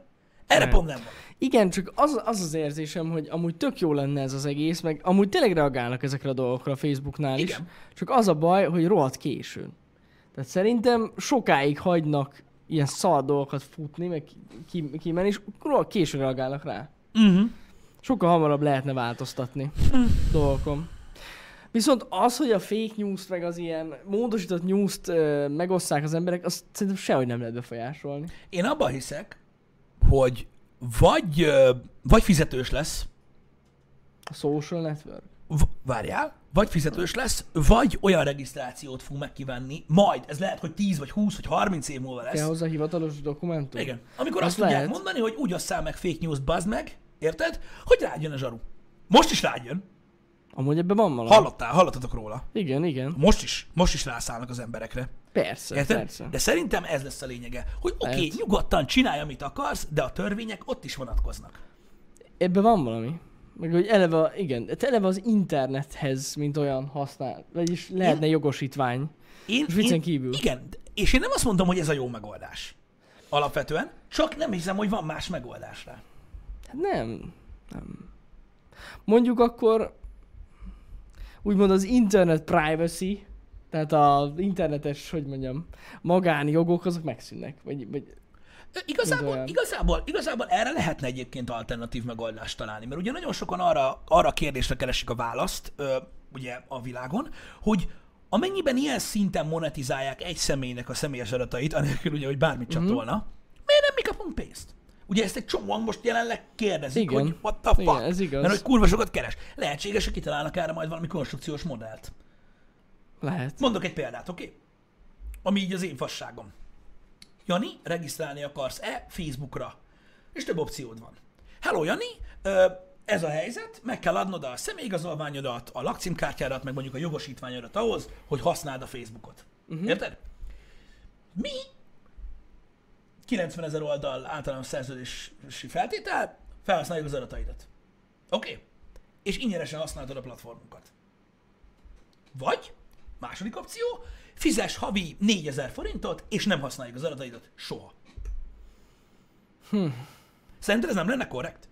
erre, Nem. pont nem van. Igen, csak az, az az érzésem, hogy amúgy tök jó lenne ez az egész, meg amúgy tényleg reagálnak ezekre a dolgokra a Facebooknál is. Igen. Csak az a baj, hogy rohadt későn. Tehát szerintem sokáig hagynak ilyen szar dolgokat futni, meg ki- kimenni, és rohadt későn reagálnak rá. Uh-huh. Sokkal hamarabb lehetne változtatni dolgokon. Viszont az, hogy a fake news meg az ilyen módosított news-t ö, megosszák az emberek, azt szerintem sehogy nem lehet befolyásolni. Én abban hiszek, hogy vagy, vagy fizetős lesz, A social network. v- várjál, vagy fizetős lesz, vagy olyan regisztrációt fog megkívánni, majd, ez lehet, hogy 10 vagy 20 vagy 30 év múlva lesz. Kell hozzá hivatalos dokumentum? Igen. Amikor Az azt tudják mondani, hogy úgy osszál meg fake news, bazd meg, érted? Hogy rájön a zsaru. Most is rájön. Amúgy ebben van valami. Hallottál, hallottatok róla. Igen, igen. Most is, most is rászállnak az emberekre. Persze, Érted? persze. De szerintem ez lesz a lényege, hogy oké, okay, Lehet. nyugodtan csinálj, amit akarsz, de a törvények ott is vonatkoznak. Ebben van valami. Meg hogy eleve, igen, eleve az internethez, mint olyan használ, vagyis lehetne jogosítvány. Én, És viccen én, kívül. Igen, és én nem azt mondom, hogy ez a jó megoldás. Alapvetően, csak nem hiszem, hogy van más megoldás rá. Hát nem, nem. Mondjuk akkor úgymond az internet privacy, tehát az internetes, hogy mondjam, magánjogok, azok megszűnnek. Vagy, vagy Igazából, igazából, igazából erre lehetne egyébként alternatív megoldást találni, mert ugye nagyon sokan arra, arra a kérdésre keresik a választ, ö, ugye a világon, hogy amennyiben ilyen szinten monetizálják egy személynek a személyes adatait, anélkül ugye, hogy bármit Mhm. csatolna, miért nem mi kapunk pénzt? Ugye ezt egy csomóan most jelenleg kérdezik, Igen. hogy what the fuck, Igen, ez igaz. mert hogy kurva sokat keres. Lehetséges, hogy kitalálnak erre majd valami konstrukciós modellt. lehet. Mondok egy példát, oké? Okay? Ami így az én fasságom. Jani, regisztrálni akarsz-e Facebookra? És több opciód van. Hello, Jani, ez a helyzet, meg kell adnod a személyigazolványodat, a lakcímkártyádat, meg mondjuk a jogosítványodat ahhoz, hogy használd a Facebookot. Uh-huh. Érted? Mi 90 ezer oldal általános szerződési feltétel, felhasználjuk az adataidat. Oké? Okay? És ingyenesen használod a platformunkat. Vagy, második opció, fizes havi 4000 forintot, és nem használjuk az adataidat soha. Hm. Szerinted ez nem lenne korrekt?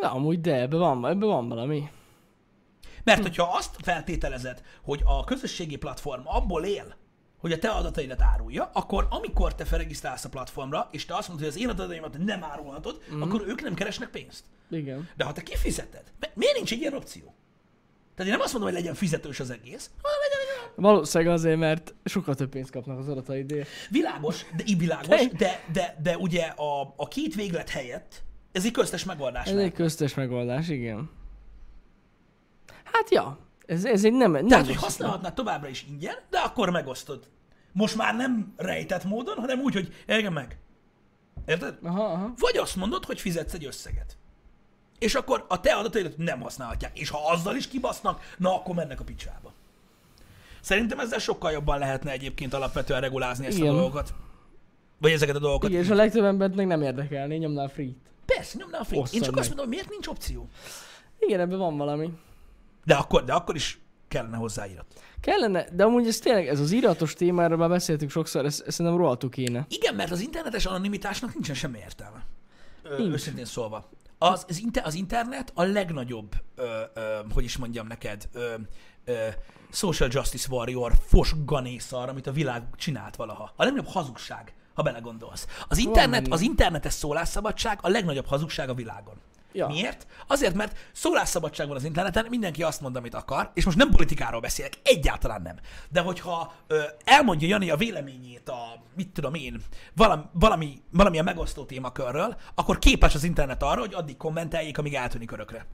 De amúgy de, ebben van, ebben van valami. Mert hogyha azt feltételezed, hogy a közösségi platform abból él, hogy a te adataidat árulja, akkor amikor te felregisztrálsz a platformra, és te azt mondod, hogy az én adataimat nem árulhatod, mm. akkor ők nem keresnek pénzt. Igen. De ha te kifizeted, mi- miért nincs egy ilyen opció? Tehát én nem azt mondom, hogy legyen fizetős az egész, hanem legyen egy olyan Valószínűleg azért, mert sokkal több pénzt kapnak az adataidért. Világos, de így világos, de, de, de ugye a, a két véglet helyett ez egy köztes megoldás Ez lehet. egy köztes megoldás, igen. Hát ja, ez, ez egy nem, nem Tehát, hogy használhatnád továbbra is ingyen, de akkor megosztod. Most már nem rejtett módon, hanem úgy, hogy engem meg. Érted? Aha, aha. Vagy azt mondod, hogy fizetsz egy összeget. És akkor a te adataidat nem használhatják. És ha azzal is kibasznak, na akkor mennek a picsába. Szerintem ezzel sokkal jobban lehetne egyébként alapvetően regulázni ezt Igen. a dolgokat. Vagy ezeket a dolgokat. Igen, és a legtöbb embert meg nem érdekelni, nyomnál free Persze, nyomnál free. Én csak meg. azt mondom, miért nincs opció. Igen, ebben van valami. De akkor, de akkor is kellene hozzáírat. Kellene, de amúgy ez tényleg, ez az iratos témáról már beszéltünk sokszor, ez, ez szerintem rohadtul kéne. Igen, mert az internetes anonimitásnak nincsen semmi értelme. Nincs. őszintén szólva. Az, az, inter, az internet a legnagyobb, ö, ö, hogy is mondjam neked, ö, ö, social justice warrior fosganészar, amit a világ csinált valaha. A legnagyobb hazugság, ha belegondolsz. Az internet, az internetes szólásszabadság a legnagyobb hazugság a világon. Ja. Miért? Azért, mert szólásszabadság van az interneten, mindenki azt mond, amit akar, és most nem politikáról beszélek, egyáltalán nem. De hogyha ö, elmondja Jani a véleményét a, mit tudom én, valami, valami, valamilyen megosztó témakörről, akkor képes az internet arra, hogy addig kommenteljék, amíg eltűnik örökre.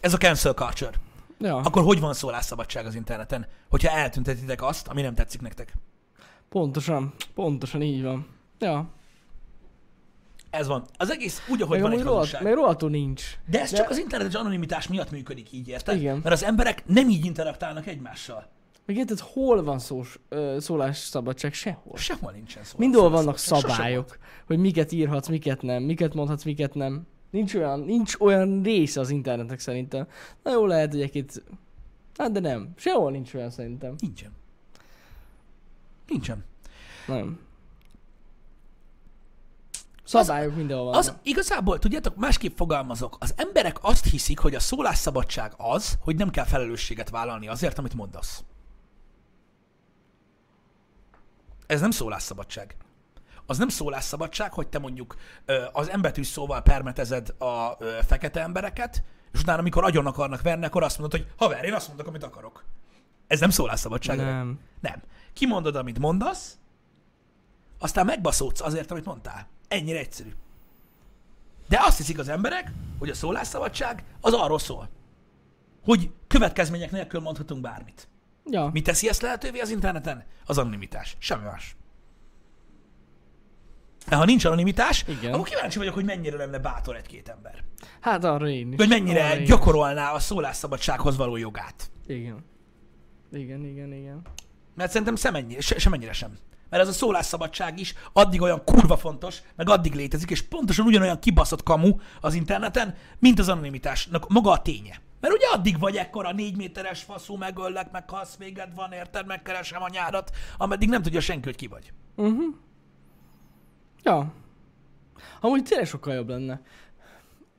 Ez a cancel culture. Ja, Akkor hogy van szólásszabadság az interneten, hogyha eltüntetitek azt, ami nem tetszik nektek? pontosan, pontosan így van. Ja, Ez van. Az egész úgy, ahogy meg van egy rohadt, meg rohadtul nincs. De ez De- csak az internetes anonimitás miatt működik így, érted? Igen. Mert az emberek nem így interaktálnak egymással. Meg érted, hol van szós, ö, szólásszabadság? Sehol. Sehol nincsen szó. Mindenhol vannak szabályok, hogy miket írhatsz, miket nem, miket mondhatsz, miket nem. Nincs olyan, nincs olyan része az internetnek szerintem. Na jó lehet, hogy egy Hát de nem. Sehol nincs olyan szerintem. Nincsen. Nincsen. Nem. Szabályok mindenhol vannak. Az igazából, tudjátok, másképp fogalmazok. Az emberek azt hiszik, hogy a szólásszabadság az, hogy nem kell felelősséget vállalni azért, amit mondasz. Ez nem szólásszabadság. Az nem szólásszabadság, hogy te mondjuk az embetűs szóval permetezed a fekete embereket, és utána, amikor agyon akarnak verni, akkor azt mondod, hogy haver, én azt mondok, amit akarok. Ez nem szólásszabadság. Nem. Nem. Kimondod, amit mondasz, aztán megbaszódsz azért, amit mondtál. Ennyire egyszerű. De azt hiszik az emberek, hogy a szólásszabadság az arról szól, hogy következmények nélkül mondhatunk bármit. Ja. Mi teszi ezt lehetővé az interneten? Az anonimitás. Semmi más. De ha nincs anonimitás, Igen. akkor kíváncsi vagyok, hogy mennyire lenne bátor egy-két ember. Hát arra én is. Vagy mennyire Arra én is. gyakorolná a szólásszabadsághoz való jogát. Igen. Igen, igen, igen. Mert szerintem semennyire, se, semennyire sem. Mert ez a szólásszabadság is addig olyan kurva fontos, meg addig létezik, és pontosan ugyanolyan kibaszott kamu az interneten, mint az anonimitásnak maga a ténye. Mert ugye addig vagy ekkora négy méteres faszú, megöllek, meg halsz véged van, érted, megkeresem a nyárat, ameddig nem tudja senki, hogy ki vagy. Ja. Amúgy tényleg sokkal jobb lenne.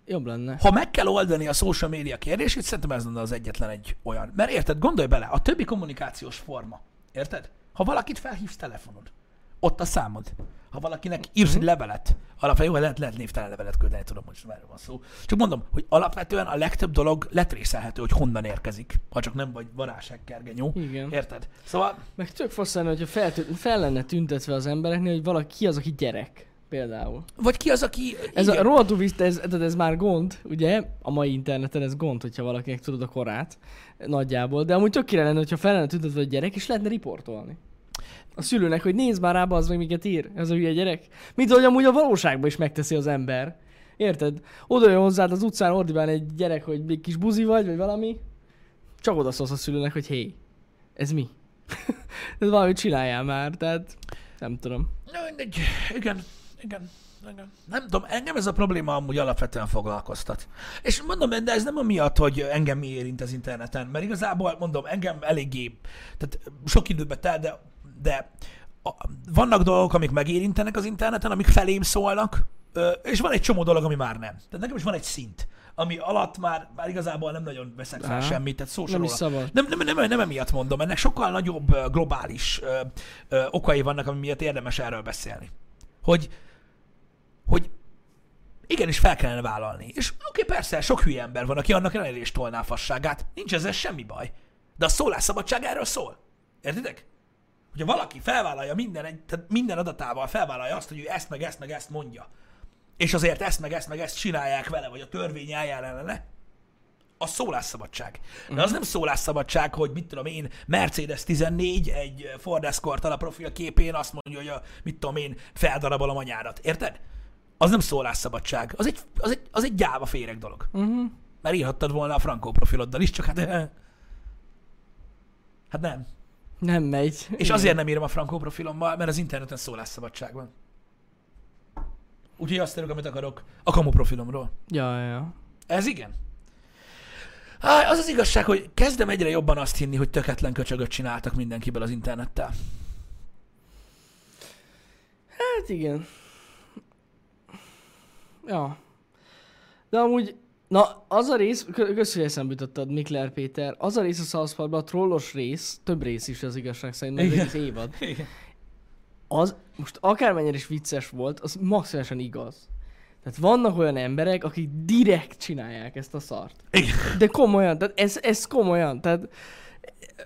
Jobb lenne. Ha meg kell oldani a social media kérdését, szerintem ez lenne az egyetlen egy olyan. Mert érted, gondolj bele, a többi kommunikációs forma, érted? Ha valakit felhívsz telefonod, ott a számod. Ha valakinek írsz Mhm. egy levelet, alapvetően jó, lehet, lehet névtelen levelet küldeni, tudom, hogy most erről van szó. Csak mondom, hogy alapvetően a legtöbb dolog letrészelhető, hogy honnan érkezik, ha csak nem vagy varázságkergenyó. Igen. Érted? Szóval Meg tök fasz lenne, hogyha fel, fel lenne tüntetve az embereknél, hogy valaki ki az, aki gyerek. Például. Vagy ki az, aki... Ez igen. a rohadtul vissza, ez, ez már gond, ugye? A mai interneten ez gond, hogyha valakinek tudod a korát. Nagyjából. De amúgy tök lenne, hogyha fel lenne tüntetve a gyerek, és lehetne riportolni. A szülőnek, hogy nézd már rába, az meg miket ír, ez a hülye gyerek. Mint ahogy amúgy a valóságban is megteszi az ember. Érted? Oda jön hozzád az utcán ordibál egy gyerek, hogy egy kis buzi vagy, vagy valami. Csak oda szólsz a szülőnek, hogy hé, ez mi? ez valamit csináljál már, tehát nem tudom. Mindegy. Igen, igen, igen. Nem tudom, engem ez a probléma amúgy alapvetően foglalkoztat. És mondom, de ez nem amiatt, hogy engem mi érint az interneten, mert igazából mondom, engem eléggé, tehát sok időbe tel, de, de a, vannak dolgok, amik megérintenek az interneten, amik felém szólnak, és van egy csomó dolog, ami már nem. Tehát nekem is van egy szint, ami alatt már, már igazából nem nagyon veszek fel semmit, tehát szó sem Nem róla. Nem, nem, nem, nem emiatt mondom, ennek sokkal nagyobb globális ö, ö, okai vannak, ami miatt érdemes erről beszélni. Hogy, hogy igenis fel kellene vállalni. És oké, persze, sok hülye ember van, aki annak ellenére is tolná a fasságát. Nincs ezzel semmi baj. De a szólásszabadság erről szól. Értitek? Hogyha valaki felvállalja minden, tehát minden adatával felvállalja azt, hogy ő ezt, meg ezt, meg ezt mondja, és azért ezt, meg ezt, meg ezt csinálják vele, vagy a törvény eljár ellene, a szólásszabadság. De az nem szólásszabadság, hogy mit tudom én, Mercedes 14 egy Ford Escort a profil képén azt mondja, hogy a, mit tudom én, feldarabolom a nyárat. Érted? Az nem szólásszabadság. Az egy, az egy, az egy gyáva féreg dolog. Uh-huh. Mert írhattad volna a Frankó profiloddal is, csak hát... Hát nem. Nem megy. És azért nem írom a Frankó profilommal, mert az interneten szólásszabadság van. Úgyhogy azt írok, amit akarok a kamu profilomról. Ja, ja, ja. Ez igen. Á, az az igazság, hogy kezdem egyre jobban azt hinni, hogy töketlen köcsögöt csináltak mindenkiből az internettel. Hát igen. Ja. De amúgy, na az a rész, kö- köszönjük, hogy eszembe jutottad, Mikler Péter, az a rész a South Parkban, a trollos rész, több rész is az igazság szerint, mert egész évad. Igen. Az most akármennyire is vicces volt, az maximálisan igaz. Tehát vannak olyan emberek, akik direkt csinálják ezt a szart. Igen. De komolyan, tehát ez, ez komolyan, tehát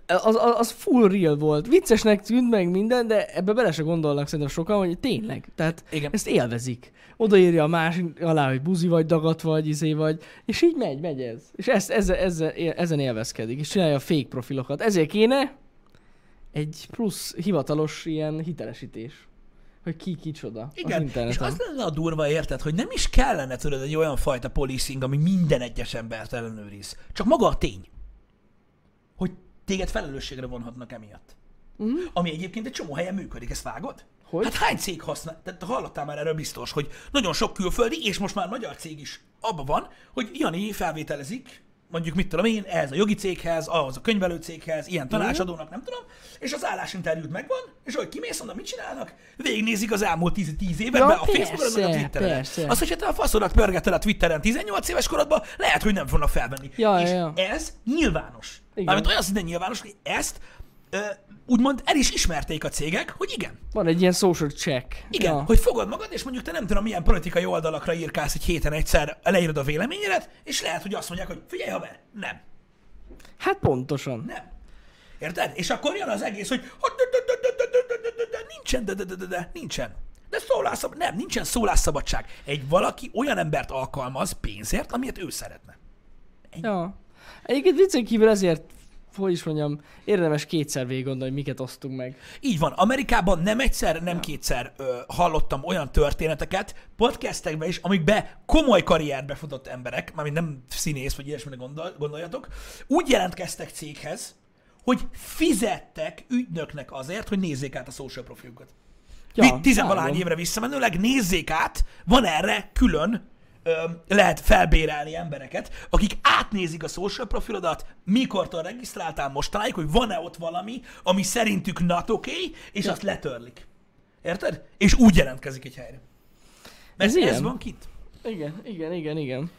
az, az, az full real volt. Viccesnek tűnt meg minden, de ebbe bele se gondolnak szerintem sokan, hogy tényleg. Tehát Igen. ezt élvezik. Odaírja a másik alá, hogy buzi vagy, dagat vagy, izé vagy, és így megy, megy ez. És ezt, ezzel, ezzel, ezen élvezkedik, és csinálja a fake profilokat. Ezért kéne egy plusz hivatalos ilyen hitelesítés. Hogy ki kicsoda az Igen, és interneten. az lenne a durva, érted, hogy nem is kellene tudod egy olyan fajta policing, ami minden egyes embert ellenőriz. Csak maga a tény, hogy téged felelősségre vonhatnak emiatt. Mhm. Ami egyébként egy csomó helyen működik, ezt vágod? Hogy? Hát hány cég használ? Tehát hallottál már erről biztos, hogy nagyon sok külföldi, és most már magyar cég is abban van, hogy Jani felvételezik, mondjuk mit tudom én, ehhez a jogi céghez, ahhoz a könyvelő céghez, ilyen tanácsadónak, nem tudom, és az állásinterjút megvan, és hogy kimész onnan, mit csinálnak? Végignézik az elmúlt 10, 10 évben Ja, be a Facebookon, meg a Twitteren. persze. Azt, hogyha te a faszodat pörgeted a Twitteren 18 éves korodban, lehet, hogy nem fognak felvenni. Ja, és ja, ez nyilvános. Igen. Mármint olyan szinten nyilvános, hogy ezt úgymond el is ismerték a cégek, hogy igen, Van egy ilyen social check. igen, Ja. hogy fogod magad, és mondjuk te nem tudom, milyen politikai oldalakra írkálsz egy héten egyszer, leírod a véleményedet, és lehet, hogy azt mondják, hogy figyelj haver, nem, Hát pontosan. nem. Érted? És akkor jön az egész, hogy nincsen, de, de, de, de, de, nincsen. De szólásszab... nem, nincsen szólásszabadság. Egy valaki olyan embert alkalmaz pénzért, amilyet ő szeretne. Ja. Egyébként viccen kívül ezért, hogy is mondjam, érdemes kétszer végig gondolni, hogy miket osztunk meg. Így van. Amerikában nem egyszer, nem kétszer ö, hallottam olyan történeteket, podcastekben is, amikbe komoly karrierbe futott emberek, mármint nem színész, vagy ilyesmire gondol, gondoljatok, úgy jelentkeztek céghez, hogy fizettek ügynöknek azért, hogy nézzék át a social profiljukat. Ja, Ja, Tizenvalahány vágom. évre visszamenőleg nézzék át, van erre külön, lehet felbérelni embereket, akik átnézik a social profilodat, mikortól regisztráltál mostanáig, hogy van-e ott valami, ami szerintük not okay, és azt letörlik. Érted? És úgy jelentkezik egy helyre. Mert Ez ez, ilyen? van kint. Igen, igen, igen, igen.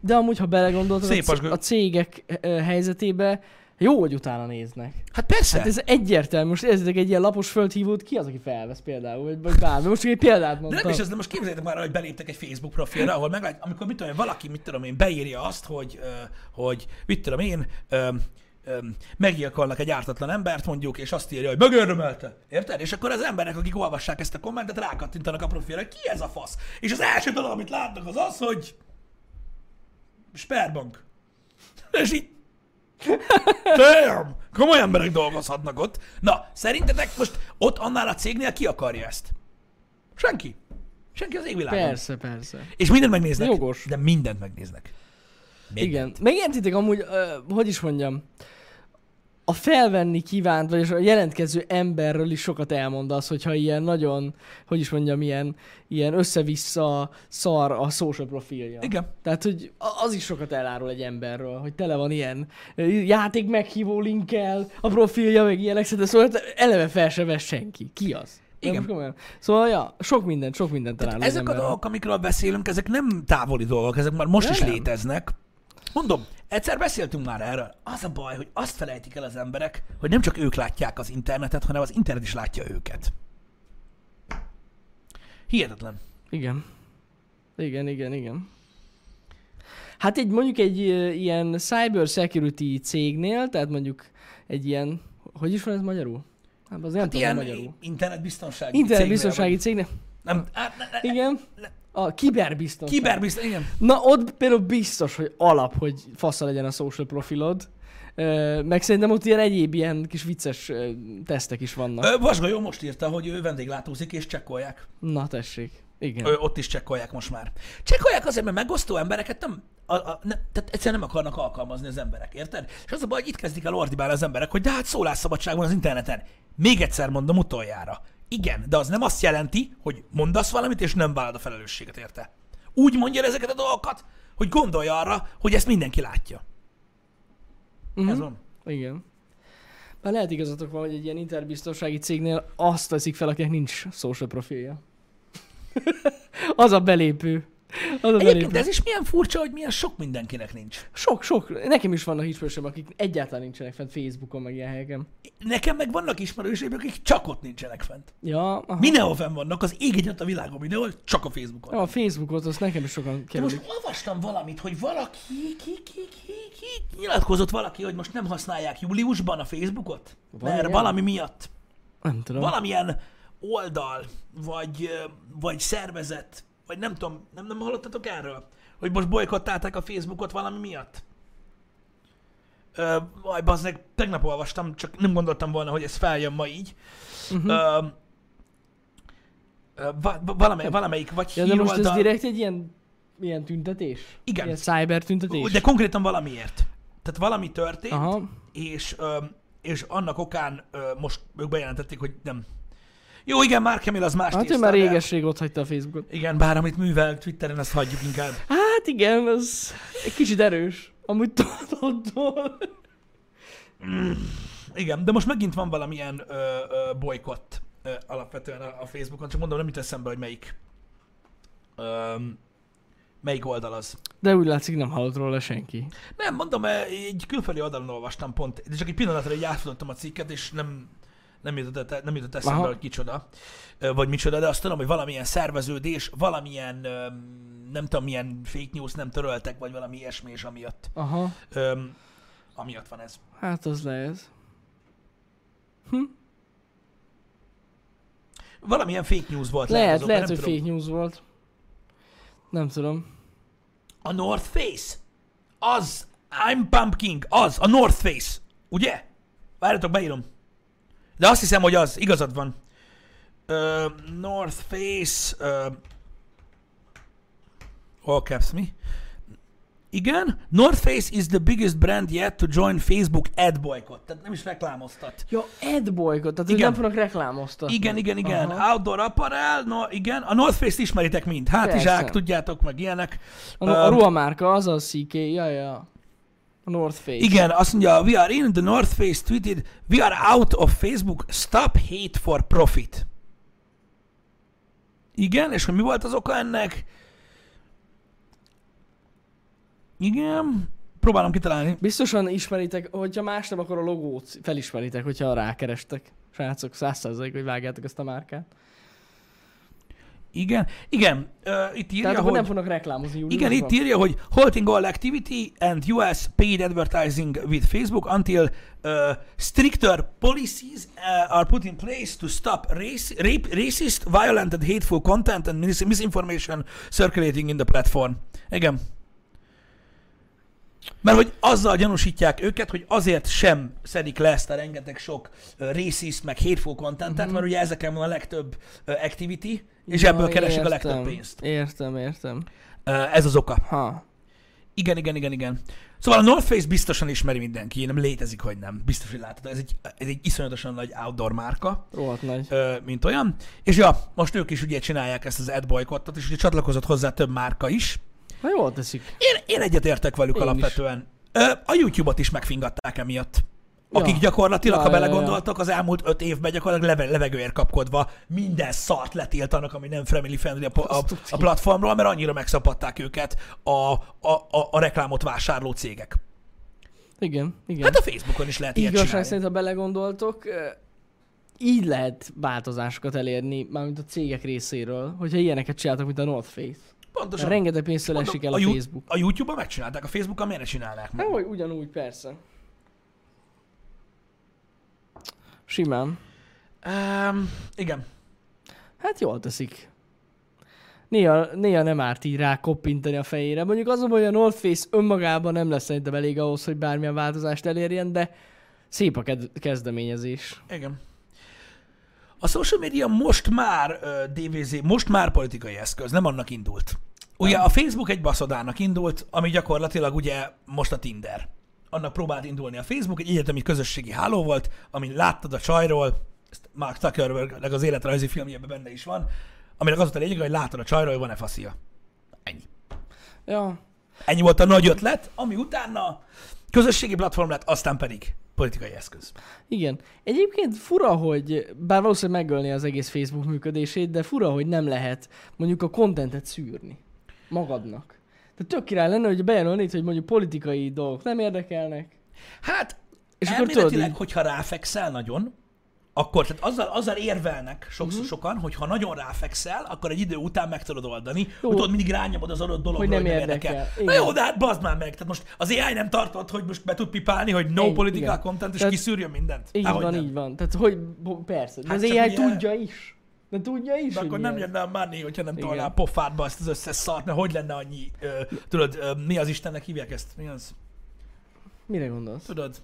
De amúgy, ha belegondoltad, a, c- a cégek eh, helyzetébe jó, hogy utána néznek. Hát persze. Hát ez egyértelmű. Most érzitek egy ilyen lapos földhívót, ki az, aki felvesz például, vagy, vagy bármi. Most csak egy példát De mondtam. nem is ez, de most képzeljétek már, hogy beléptek egy Facebook profilra, ahol meglát, amikor mit tudom én, valaki, mit tudom én, beírja azt, hogy, hogy mit tudom én, meggyilkolnak egy ártatlan embert mondjuk, és azt írja, hogy megérdemelte. Érted? És akkor az emberek, akik olvassák ezt a kommentet, rákattintanak a profilra, ki ez a fasz. És az első dolog, amit látnak, az az, hogy Sperbank. És így Damn! Komoly emberek dolgozhatnak ott. Na, szerintetek most ott annál a cégnél ki akarja ezt? Senki. Senki az égvilágon. Persze, persze. És mindent megnéznek. Jogos. De mindent megnéznek. Mindent. Igen. Megértitek amúgy, uh, hogy is mondjam, a felvenni kívánt, vagy a jelentkező emberről is sokat elmond az, hogyha ilyen nagyon, hogy is mondjam, ilyen, ilyen össze-vissza szar a social profilja. Igen. Tehát, hogy az is sokat elárul egy emberről, hogy tele van ilyen játék meghívó linkkel, a profilja, meg ilyenek, szerintem szóval eleve fel se vesz senki. Ki az? Igen. Szóval, ja, sok mindent, sok mindent az Ezek a dolgok, amikről beszélünk, ezek nem távoli dolgok, ezek már most De is nem. léteznek. Mondom, egyszer beszéltünk már erről. Az a baj, hogy azt felejtik el az emberek, hogy nem csak ők látják az internetet, hanem az internet is látja őket. Hihetetlen. Igen. Igen, igen, igen. Hát egy mondjuk egy ilyen cyber security cégnél, tehát mondjuk egy ilyen, hogy is van ez magyarul? Hát az nem Hát tudom ilyen magyarul. internetbiztonsági Internetbiztonsági cégnél. cégnél Nem, hát, ne, ne, Igen. A kiberbiztonság. kiberbiztonság, igen. Na ott például biztos, hogy alap, hogy fasza legyen a social profilod. Meg szerintem ott ilyen egyéb ilyen kis vicces tesztek is vannak. Jó most írta, hogy ő vendéglátózik és csekkolják. Na tessék. Igen. Ö, ott is csekkolják most már. Csekkolják azért, mert megosztó embereket nem, a, a, ne, tehát egyszerűen nem akarnak alkalmazni az emberek, érted? És az a baj, hogy itt kezdik el ordibálni az emberek, hogy de hát szólásszabadság van az interneten. Még egyszer mondom utoljára. Igen, de az nem azt jelenti, hogy mondasz valamit, és nem vállalod a felelősséget érte. Úgy mondja ezeket a dolgokat, hogy gondolj arra, hogy ezt mindenki látja. Mhm. Ez van. Igen. Már lehet igazatok van, hogy egy ilyen interbiztonsági cégnél azt veszik fel, akinek nincs social profilja. az a belépő. Az a Egyébként ez is milyen furcsa, hogy milyen sok mindenkinek nincs. Sok, sok. Nekem is vannak ismerősöm, akik egyáltalán nincsenek fent Facebookon, meg ilyen helyeken. Nekem meg vannak ismerőseim, akik csak ott nincsenek fent. Ja, aha. Mindenhol fenn vannak, az ég egyet a világon mindenhol, csak a Facebookon. Ja, a Facebookot, azt nekem is sokan De kerülik. most olvastam valamit, hogy valaki, ki, ki, ki, ki, nyilatkozott valaki, hogy most nem használják júliusban a Facebookot, Van mert ilyen? valami miatt. Nem tudom. Valamilyen oldal, vagy, vagy szervezet, vagy nem tudom, nem, nem hallottatok erről, hogy most bolykottálták a Facebookot valami miatt? Ö, Vaj, bazdmeg, tegnap olvastam, csak nem gondoltam volna, hogy ez feljön ma így. Uh-huh. Ö, va- va- valamely, valamelyik, vagy Ja, de most ez direkt egy ilyen, ilyen tüntetés? Igen. Ilyen cyber tüntetés? De konkrétan valamiért. Tehát valami történt, Aha. és, ö, és annak okán ö, most ők bejelentették, hogy nem. Jó, igen, Mark Hamill az más Hát ő már de- réges-rég ott hagyta a Facebookot. Igen, bár amit művel Twitteren, azt hagyjuk inkább. Hát igen, az egy kicsit erős. Amúgy tudod. Igen, de most megint van valamilyen ö, ö, bolykott ö, alapvetően a, a Facebookon, csak mondom, nem jut eszembe, hogy melyik. Ö, melyik oldal az. De úgy látszik nem hallott róla senki. Nem, mondom, egy külföldi oldalon olvastam pont, de csak egy pillanatra így átfutottam a cikket, és nem, nem jutott, nem jutott eszembe, Aha. hogy kicsoda, vagy micsoda, de azt tudom, hogy valamilyen szerveződés, valamilyen, nem tudom, milyen fake news nem töröltek, vagy valami ilyesmi, és amiatt, Aha. öm, amiatt van ez. Hát az lehet. Valamilyen fake news volt. Lehet, lehet, nem hogy tudom. fake news volt. Nem tudom. A North Face. Az. I'm Pumpkin. Az. A North Face. Ugye? Várjatok, beírom. De azt hiszem, hogy az. Igazad van. Uh, North Face. Uh, all caps, mi? Igen. North Face is the biggest brand yet to join Facebook ad boycott. Tehát nem is reklámoztat. Ja, ad boycott, tehát Igen. nem fognak reklámoztatni. Igen, igen, igen. Aha. Outdoor apparel, no, igen. A North Face-t ismeritek mind. Hátizsák, Persze. tudjátok, meg ilyenek. A, a ruhamárka az a CK, ja, ja. A North Face. Igen, azt mondja, we are in, the North Face tweeted, we are out of Facebook, stop hate for profit. Igen, és hogy mi volt az oka ennek? Igen, próbálom kitalálni. Biztosan ismeritek, hogyha más nem, akkor a logót felismeritek, hogyha rákerestek. Srácok, száz százalék, hogy vágjátok ezt a márkát. Igen, igen, uh, itt írja, Tehát hogy... nem fognak reklámozni Igen, júliusban. itt írja, hogy halting all activity and US paid advertising with Facebook until uh, stricter policies uh, are put in place to stop race, rape, racist, violent and hateful content and mis- misinformation circulating in the platform. Igen. Mert hogy azzal gyanúsítják őket, hogy azért sem szedik le ezt a rengeteg sok racist, meg hateful contentet, uh-huh. mert ugye ezeken van a legtöbb activity, és Ja, ebből keresik a értem. legtöbb pénzt. Értem, értem. Ez az oka. Ha. Igen, igen, igen, igen. Szóval a North Face biztosan ismeri mindenki, nem létezik, hogy nem. Biztos, hogy látod. Ez egy, ez egy iszonyatosan nagy outdoor márka, Rohadt nagy. ö, mint olyan. És ja, most ők is ugye csinálják ezt az ad boycottot, és ugye csatlakozott hozzá több márka is. Na jól teszik. Én, én egyetértek velük Én is. alapvetően. Ö, a YouTube-ot is megfingatták emiatt. Akik Ja. gyakorlatilag, Ja, ha ja, ja. belegondoltak, az elmúlt öt évben gyakorlatilag leve, levegőért kapkodva minden szart letiltanak, ami nem family friendly a, a, a platformról, mert annyira megszapadták őket a, a, a, a reklámot vásárló cégek. Igen, igen. Hát a Facebookon is lehet ilyet Igazság csinálni. szerint, ha belegondoltok, így lehet változásokat elérni, mármint a cégek részéről, hogyha ilyeneket csináltak, mint a North Face. Pontosan. Rengeteg pénztől esik el a, Yu- Facebook. A YouTube-on megcsinálták, a Facebookon miért ne csinálnák meg? Hát, hogy ugyanúgy, persze. Simán. Um, igen. Hát jól teszik. Néha, néha nem árt így rá koppintani a fejére. Mondjuk az a baj, hogy a North Face önmagában nem lesz szerintem elég ahhoz, hogy bármilyen változást elérjen, de szép a ked- kezdeményezés. Igen. A social media most már uh, DVZ, most már politikai eszköz, nem annak indult. Ugye a Facebook egy baszodának indult, ami gyakorlatilag ugye most a Tinder. Annak próbált indulni a Facebook, egy egyetemi közösségi háló volt, amin láttad a csajról, ezt Mark Zuckerbergnek az életrajzi filmjében benne is van, aminek az volt a lényeg, hogy látod a csajról, hogy van-e faszia. Ennyi. Ja, Ennyi volt a nagy ötlet, ami utána közösségi platform lett, aztán pedig politikai eszköz. igen. Egyébként fura, hogy, bár valószínűleg megölni az egész Facebook működését, de fura, hogy nem lehet mondjuk a kontentet szűrni magadnak. Tehát tök király lenne, hogy bejelölnéd, hogy mondjuk politikai dolgok nem érdekelnek. Hát, És és akkor tudod elméletileg, hogyha ráfekszel nagyon, akkor tehát azzal, azzal érvelnek sokszor uh-huh. sokan, hogy ha nagyon ráfekszel, akkor egy idő után meg tudod oldani, Jó. hogy tudod mindig rányomod az adott dologról, Hogy nem érdekel. Na Igen. jó, de hát bazd már meg. Tehát most az AI nem tartott, hogy most be tud pipálni, hogy no Ennyi, political igen. content, és Tehát- kiszűrjön mindent. Így Dehogy van, nem. így van. Tehát hogy, persze. Hát az AI ugye- tudja is. De tudja is, De akkor nem milyen. jönne a money, hogyha nem tolná a pofádba ezt az összes szart, mert hogy lenne annyi, ö, tudod, ö, mi az Istennek hívják ezt? Mi az? Mire gondolsz? Tudod?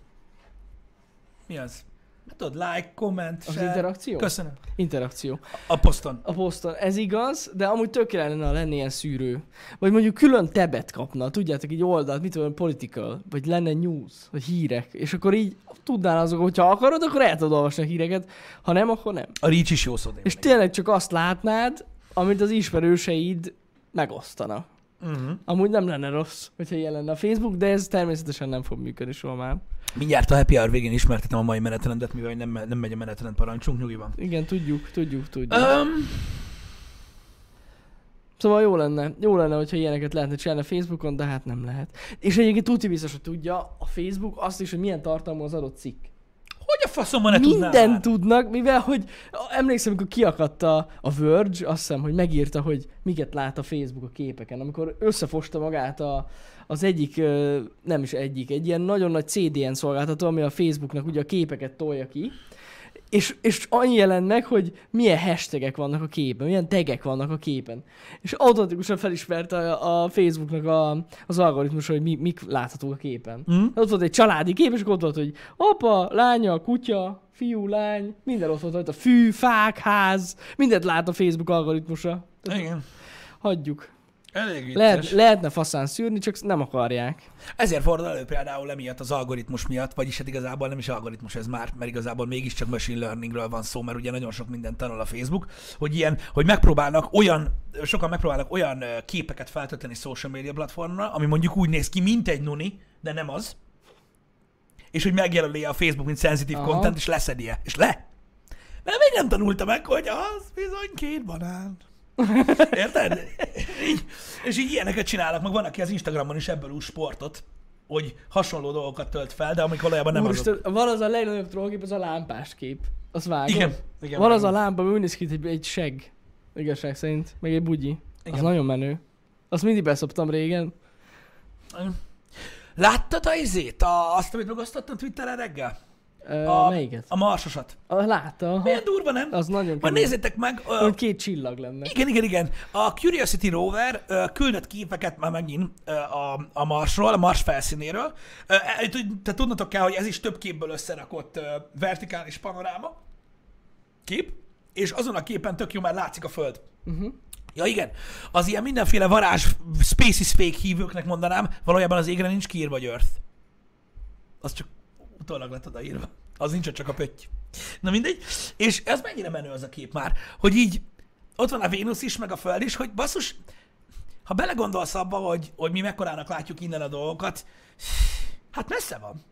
Mi az? Hát tudod, like, comment, Az share. interakció? Köszönöm. Interakció. A poszton. A poszton. Ez igaz, de amúgy tök lenne, ha lenne ilyen szűrő. Vagy mondjuk külön tebet kapna, tudjátok, egy oldalt, mit tudom, political, vagy lenne news, vagy hírek, és akkor így tudnál azok, hogyha akarod, akkor el tudod olvasni a híreket, ha nem, akkor nem. A Reach is jó szó. És tényleg csak azt látnád, amit az ismerőseid megosztanak. Uh-huh. Amúgy nem lenne rossz, hogyha ilyen lenne a Facebook, de ez természetesen nem fog működni soha már. Mindjárt a happy hour végén ismertetem a mai menetrendet, mivel nem, nem megy a menetrend parancsunk, nyugi van. Igen, tudjuk, tudjuk, tudjuk. Um, Szóval jó lenne, jó lenne, hogyha ilyeneket lehetne csinálni a Facebookon, de hát nem lehet. És egyébként tuti biztos, hogy tudja a Facebook azt is, hogy milyen tartalmú az adott cikk. Faszomban ne tudnál már? tudnak, mivel hogy emlékszem, amikor kiakadt a, a Verge, azt hiszem, hogy megírta, hogy miket lát a Facebook a képeken, amikor összefosta magát a, az egyik, nem is egyik, egy ilyen nagyon nagy CDN szolgáltató, ami a Facebooknak ugye a képeket tolja ki, és, és annyi jelent meg, hogy milyen hashtagek vannak a képen, milyen tagek vannak a képen. És automatikusan felismerte a, a Facebooknak a, az algoritmus, hogy mi, mik láthatók a képen. Mm? Ott volt egy családi kép, és ott volt, hogy apa, lánya, kutya, fiú, lány, minden ott volt rajta, fű, fák, ház, mindent lát a Facebook algoritmusa. Igen. hagyjuk. Elég vicces. Lehet, lehetne faszán szűrni, csak nem akarják. Ezért fordul elő például emiatt az algoritmus miatt, vagyis hát igazából nem is algoritmus ez már, mert igazából mégiscsak machine learningről van szó, mert ugye nagyon sok mindent tanul a Facebook, hogy ilyen, hogy megpróbálnak olyan, sokan megpróbálnak olyan képeket feltölteni social media platformra, ami mondjuk úgy néz ki, mint egy nuni, de nem az, és hogy megjelöli a Facebook, mint sensitive Aha. content, és leszedje. És le. Mert még nem tanulta meg, hogy az bizony két banán. Érted? így, és így ilyeneket csinálnak, meg van, aki az Instagramon is ebből új sportot, hogy hasonló dolgokat tölt fel, de amik valójában nem azok. Úristen, van az a legnagyobb trollkép, az a lámpás kép. Az vágod? Igen, igen. Van az a lámpa, úgy néz ki, egy, egy seg. Igazság szerint. Meg egy bugyi. Igen. Igen. Az nagyon menő. Azt mindig beszoptam régen. Láttad a izét? A, azt, amit megosztottam Twitteren reggel? Ö, A, melyiket? a marsosat. A, látta. aha. Milyen durva, nem? Az nagyon Majd nézzétek meg, ö, Hogy két csillag lenne. Igen, igen, igen. A Curiosity rover ö, küldött képeket már megint ö, a, a Marsról, a Mars felszínéről. Ö, e- Te tudnatok kell, hogy ez is több képből összerakott ö, vertikális panoráma kép, és azon a képen tök jó, már látszik a Föld. Uh-huh. Ja igen, az ilyen mindenféle varázs space is fake hívőknek mondanám, valójában az égre nincs kiírva, hogy Earth. Az csak utólag lett odaírva. Az nincs csak a pötty. Na mindegy. És ez mennyire menő az a kép már, hogy így ott van a Vénusz is, meg a Föld is, hogy basszus, ha belegondolsz abba, hogy, hogy mi mekkorának látjuk innen a dolgokat, hát messze van.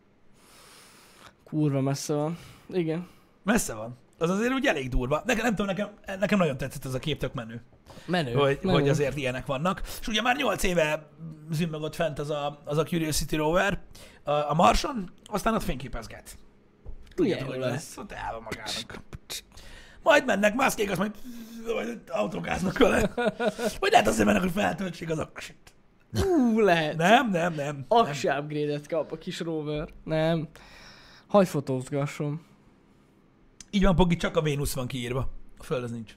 Kurva messze van. Igen. Messze van. Az azért úgy elég durva. Nekem, nem tudom, nekem, nekem nagyon tetszett ez a kép, tök menő. Menő. hogy, menő. hogy azért ilyenek vannak. És ugye már 8 éve zümmögött fent az a, az a Curiosity rover a, a Marson, aztán ott fényképezget. Tudjátok, hogy lesz. Ott el van magának. Majd mennek, mászkék, azt majd, majd autókáznak vele. Vagy lehet azért mennek, hogy feltöltsék az aksit. Hú, lehet. Nem, nem, nem. nem. Aksi upgrade-et kap a kis rover. Nem. Hagy fotózgasson. Így van, Pogi, csak a Vénusz van kiírva. A Föld az nincs.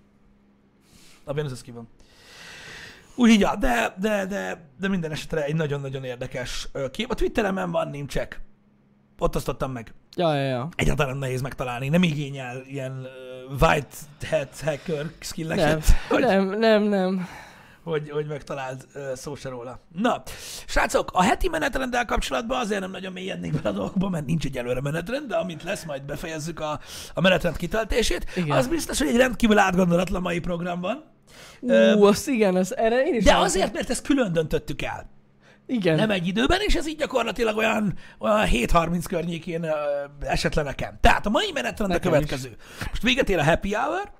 A Vénusz az ki van. Úgyhogy, ja, de, de, de, de minden esetre egy nagyon-nagyon érdekes kép. A Twitteremen van, nincsek. Ott osztottam meg. Ja, ja, ja. Egyáltalán nehéz megtalálni. Nem igényel ilyen uh, white hat hacker Nem, skilleket, hogy, nem, nem, nem. Hogy, hogy megtaláld uh, szó se róla. Na, srácok, a heti menetrenddel kapcsolatban azért nem nagyon mélyednék bele a dolgokba, mert nincs egyelőre menetrend, de amint lesz, majd befejezzük a, a menetrend kitöltését. Igen. Az biztos, hogy egy rendkívül átgondolatlan mai program van. Ú, azt igen, az, erre én is De azért, mert ezt külön döntöttük el. Igen. Nem egy időben, és ez így gyakorlatilag olyan, olyan 7.30 környékén nekem. Tehát a mai menetrend a következő. Most véget ér a happy hour,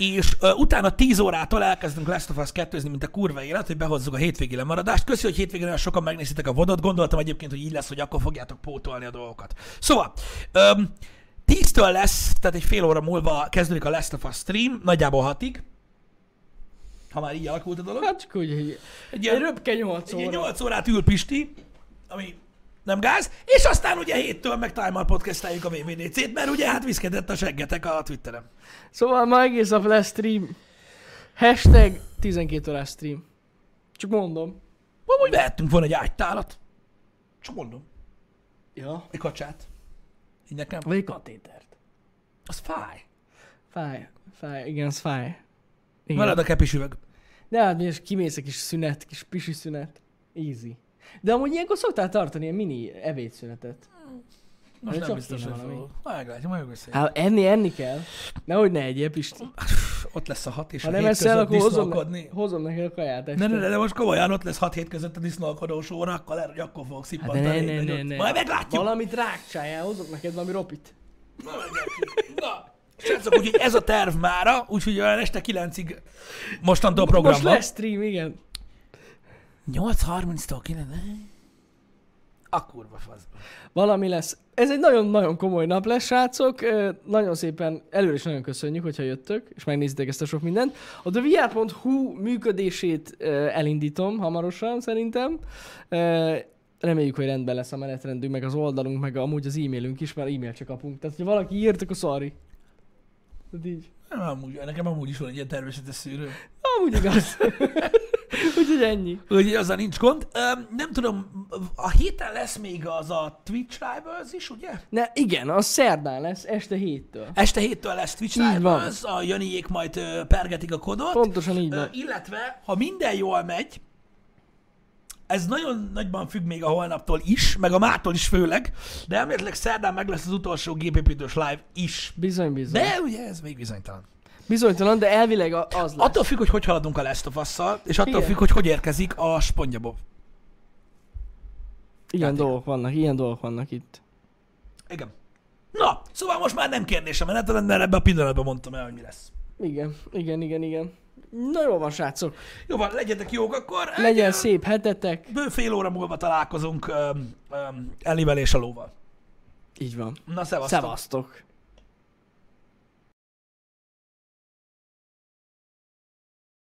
és ö, utána 10 órától elkezdünk Last of Us 2 mint a kurva élet, hogy behozzuk a hétvégi lemaradást. Köszi, hogy hétvégén olyan sokan megnézitek a vodot. Gondoltam egyébként, hogy így lesz, hogy akkor fogjátok pótolni a dolgokat. Szóval, öm, 10-től lesz, tehát egy fél óra múlva kezdődik a Last of Us stream, nagyjából 6-ig. Ha már így alakult a dolog. Hát csak úgy, Egy ilyen- röpke 8 egy ilyen óra. 8 órát ül Pisti, ami nem gáz, és aztán ugye héttől meg Time Out podcasteljük a VVDC-t, mert ugye hát viszkedett a seggetek a Twitteren. Szóval ma egész nap lesz stream. Hashtag 12 órás stream. Csak mondom. Amúgy vehettünk volna egy ágytálat. Csak mondom. Ja. Egy kacsát. Így nekem. Vagy egy katétert. Az fáj. Fáj. Fáj. Igen, az fáj. Igen. Marad a kepis üveg. De hát mi is kimész egy kis szünet, kis pisi szünet. Easy. De amúgy ilyenkor szoktál tartani ilyen mini ebédszünetet. Most nem biztos, hogy fogok. Meglátjuk, majd beszéljük. Hát enni, enni kell. Nehogy ne egyél, Pisti. Ott lesz a hat és Ha a nem eszel, akkor hozom, disznókodni. hozom neked a kaját este. Ne, ne, ne, de most komolyan ott lesz 6 hét között a disznókodós óra, akkor lehet, hogy akkor fogok Hát szippantani. ne, egy ne, ne, nagyot. ne. Majd meglátjuk. Valamit rákcsájál, hozok neked valami ropit. Na. Na, srácok, úgyhogy ez a terv mára, úgyhogy olyan este 9-ig mostantól program Most van. lesz stream, igen. 8.30-tól 9 A kurva fasz. Valami lesz. Ez egy nagyon-nagyon komoly nap lesz, srácok. Nagyon szépen, előre is nagyon köszönjük, hogyha jöttök, és megnézitek ezt a sok mindent. A TheVR.hu működését elindítom hamarosan, szerintem. Reméljük, hogy rendben lesz a menetrendünk, meg az oldalunk, meg amúgy az e-mailünk is, mert e-mail csak kapunk. Tehát, ha valaki írt, akkor sorry. Tehát így. Nem, amúgy, nekem amúgy is van egy ilyen természetes szűrő. Amúgy igaz. Úgyhogy ennyi. Úgyhogy azzal nincs gond. Nem tudom, a héten lesz még az a Twitch Rivals is, ugye? Ne, igen, az szerdán lesz, este héttől. Este héttől lesz Twitch Így Rivals, a Janiék majd ö, pergetik a kodot. Pontosan így van. illetve, ha minden jól megy, ez nagyon nagyban függ még a holnaptól is, meg a mától is főleg, de elméletileg szerdán meg lesz az utolsó gépépítős live is. Bizony, bizony. De ugye ez még bizonytalan. Bizonytalan, de elvileg a- az lesz. Attól függ, hogy hogy haladunk a Last of Us-szal, és attól Igen. függ, hogy hogy érkezik a spongyabob. Ilyen játéka. dolgok vannak, ilyen dolgok vannak itt. Igen. Na, szóval most már nem kérdésem, mert nem mert ebben a pillanatban mondtam el, hogy mi lesz. Igen, igen, igen, igen. Na jó van, srácok. Jó van, legyetek jók akkor. Legyen Egy, szép hetetek. Bő fél óra múlva találkozunk um, um, Ellivel és a lóval. Így van. Na, szevasztok. Szevasztok.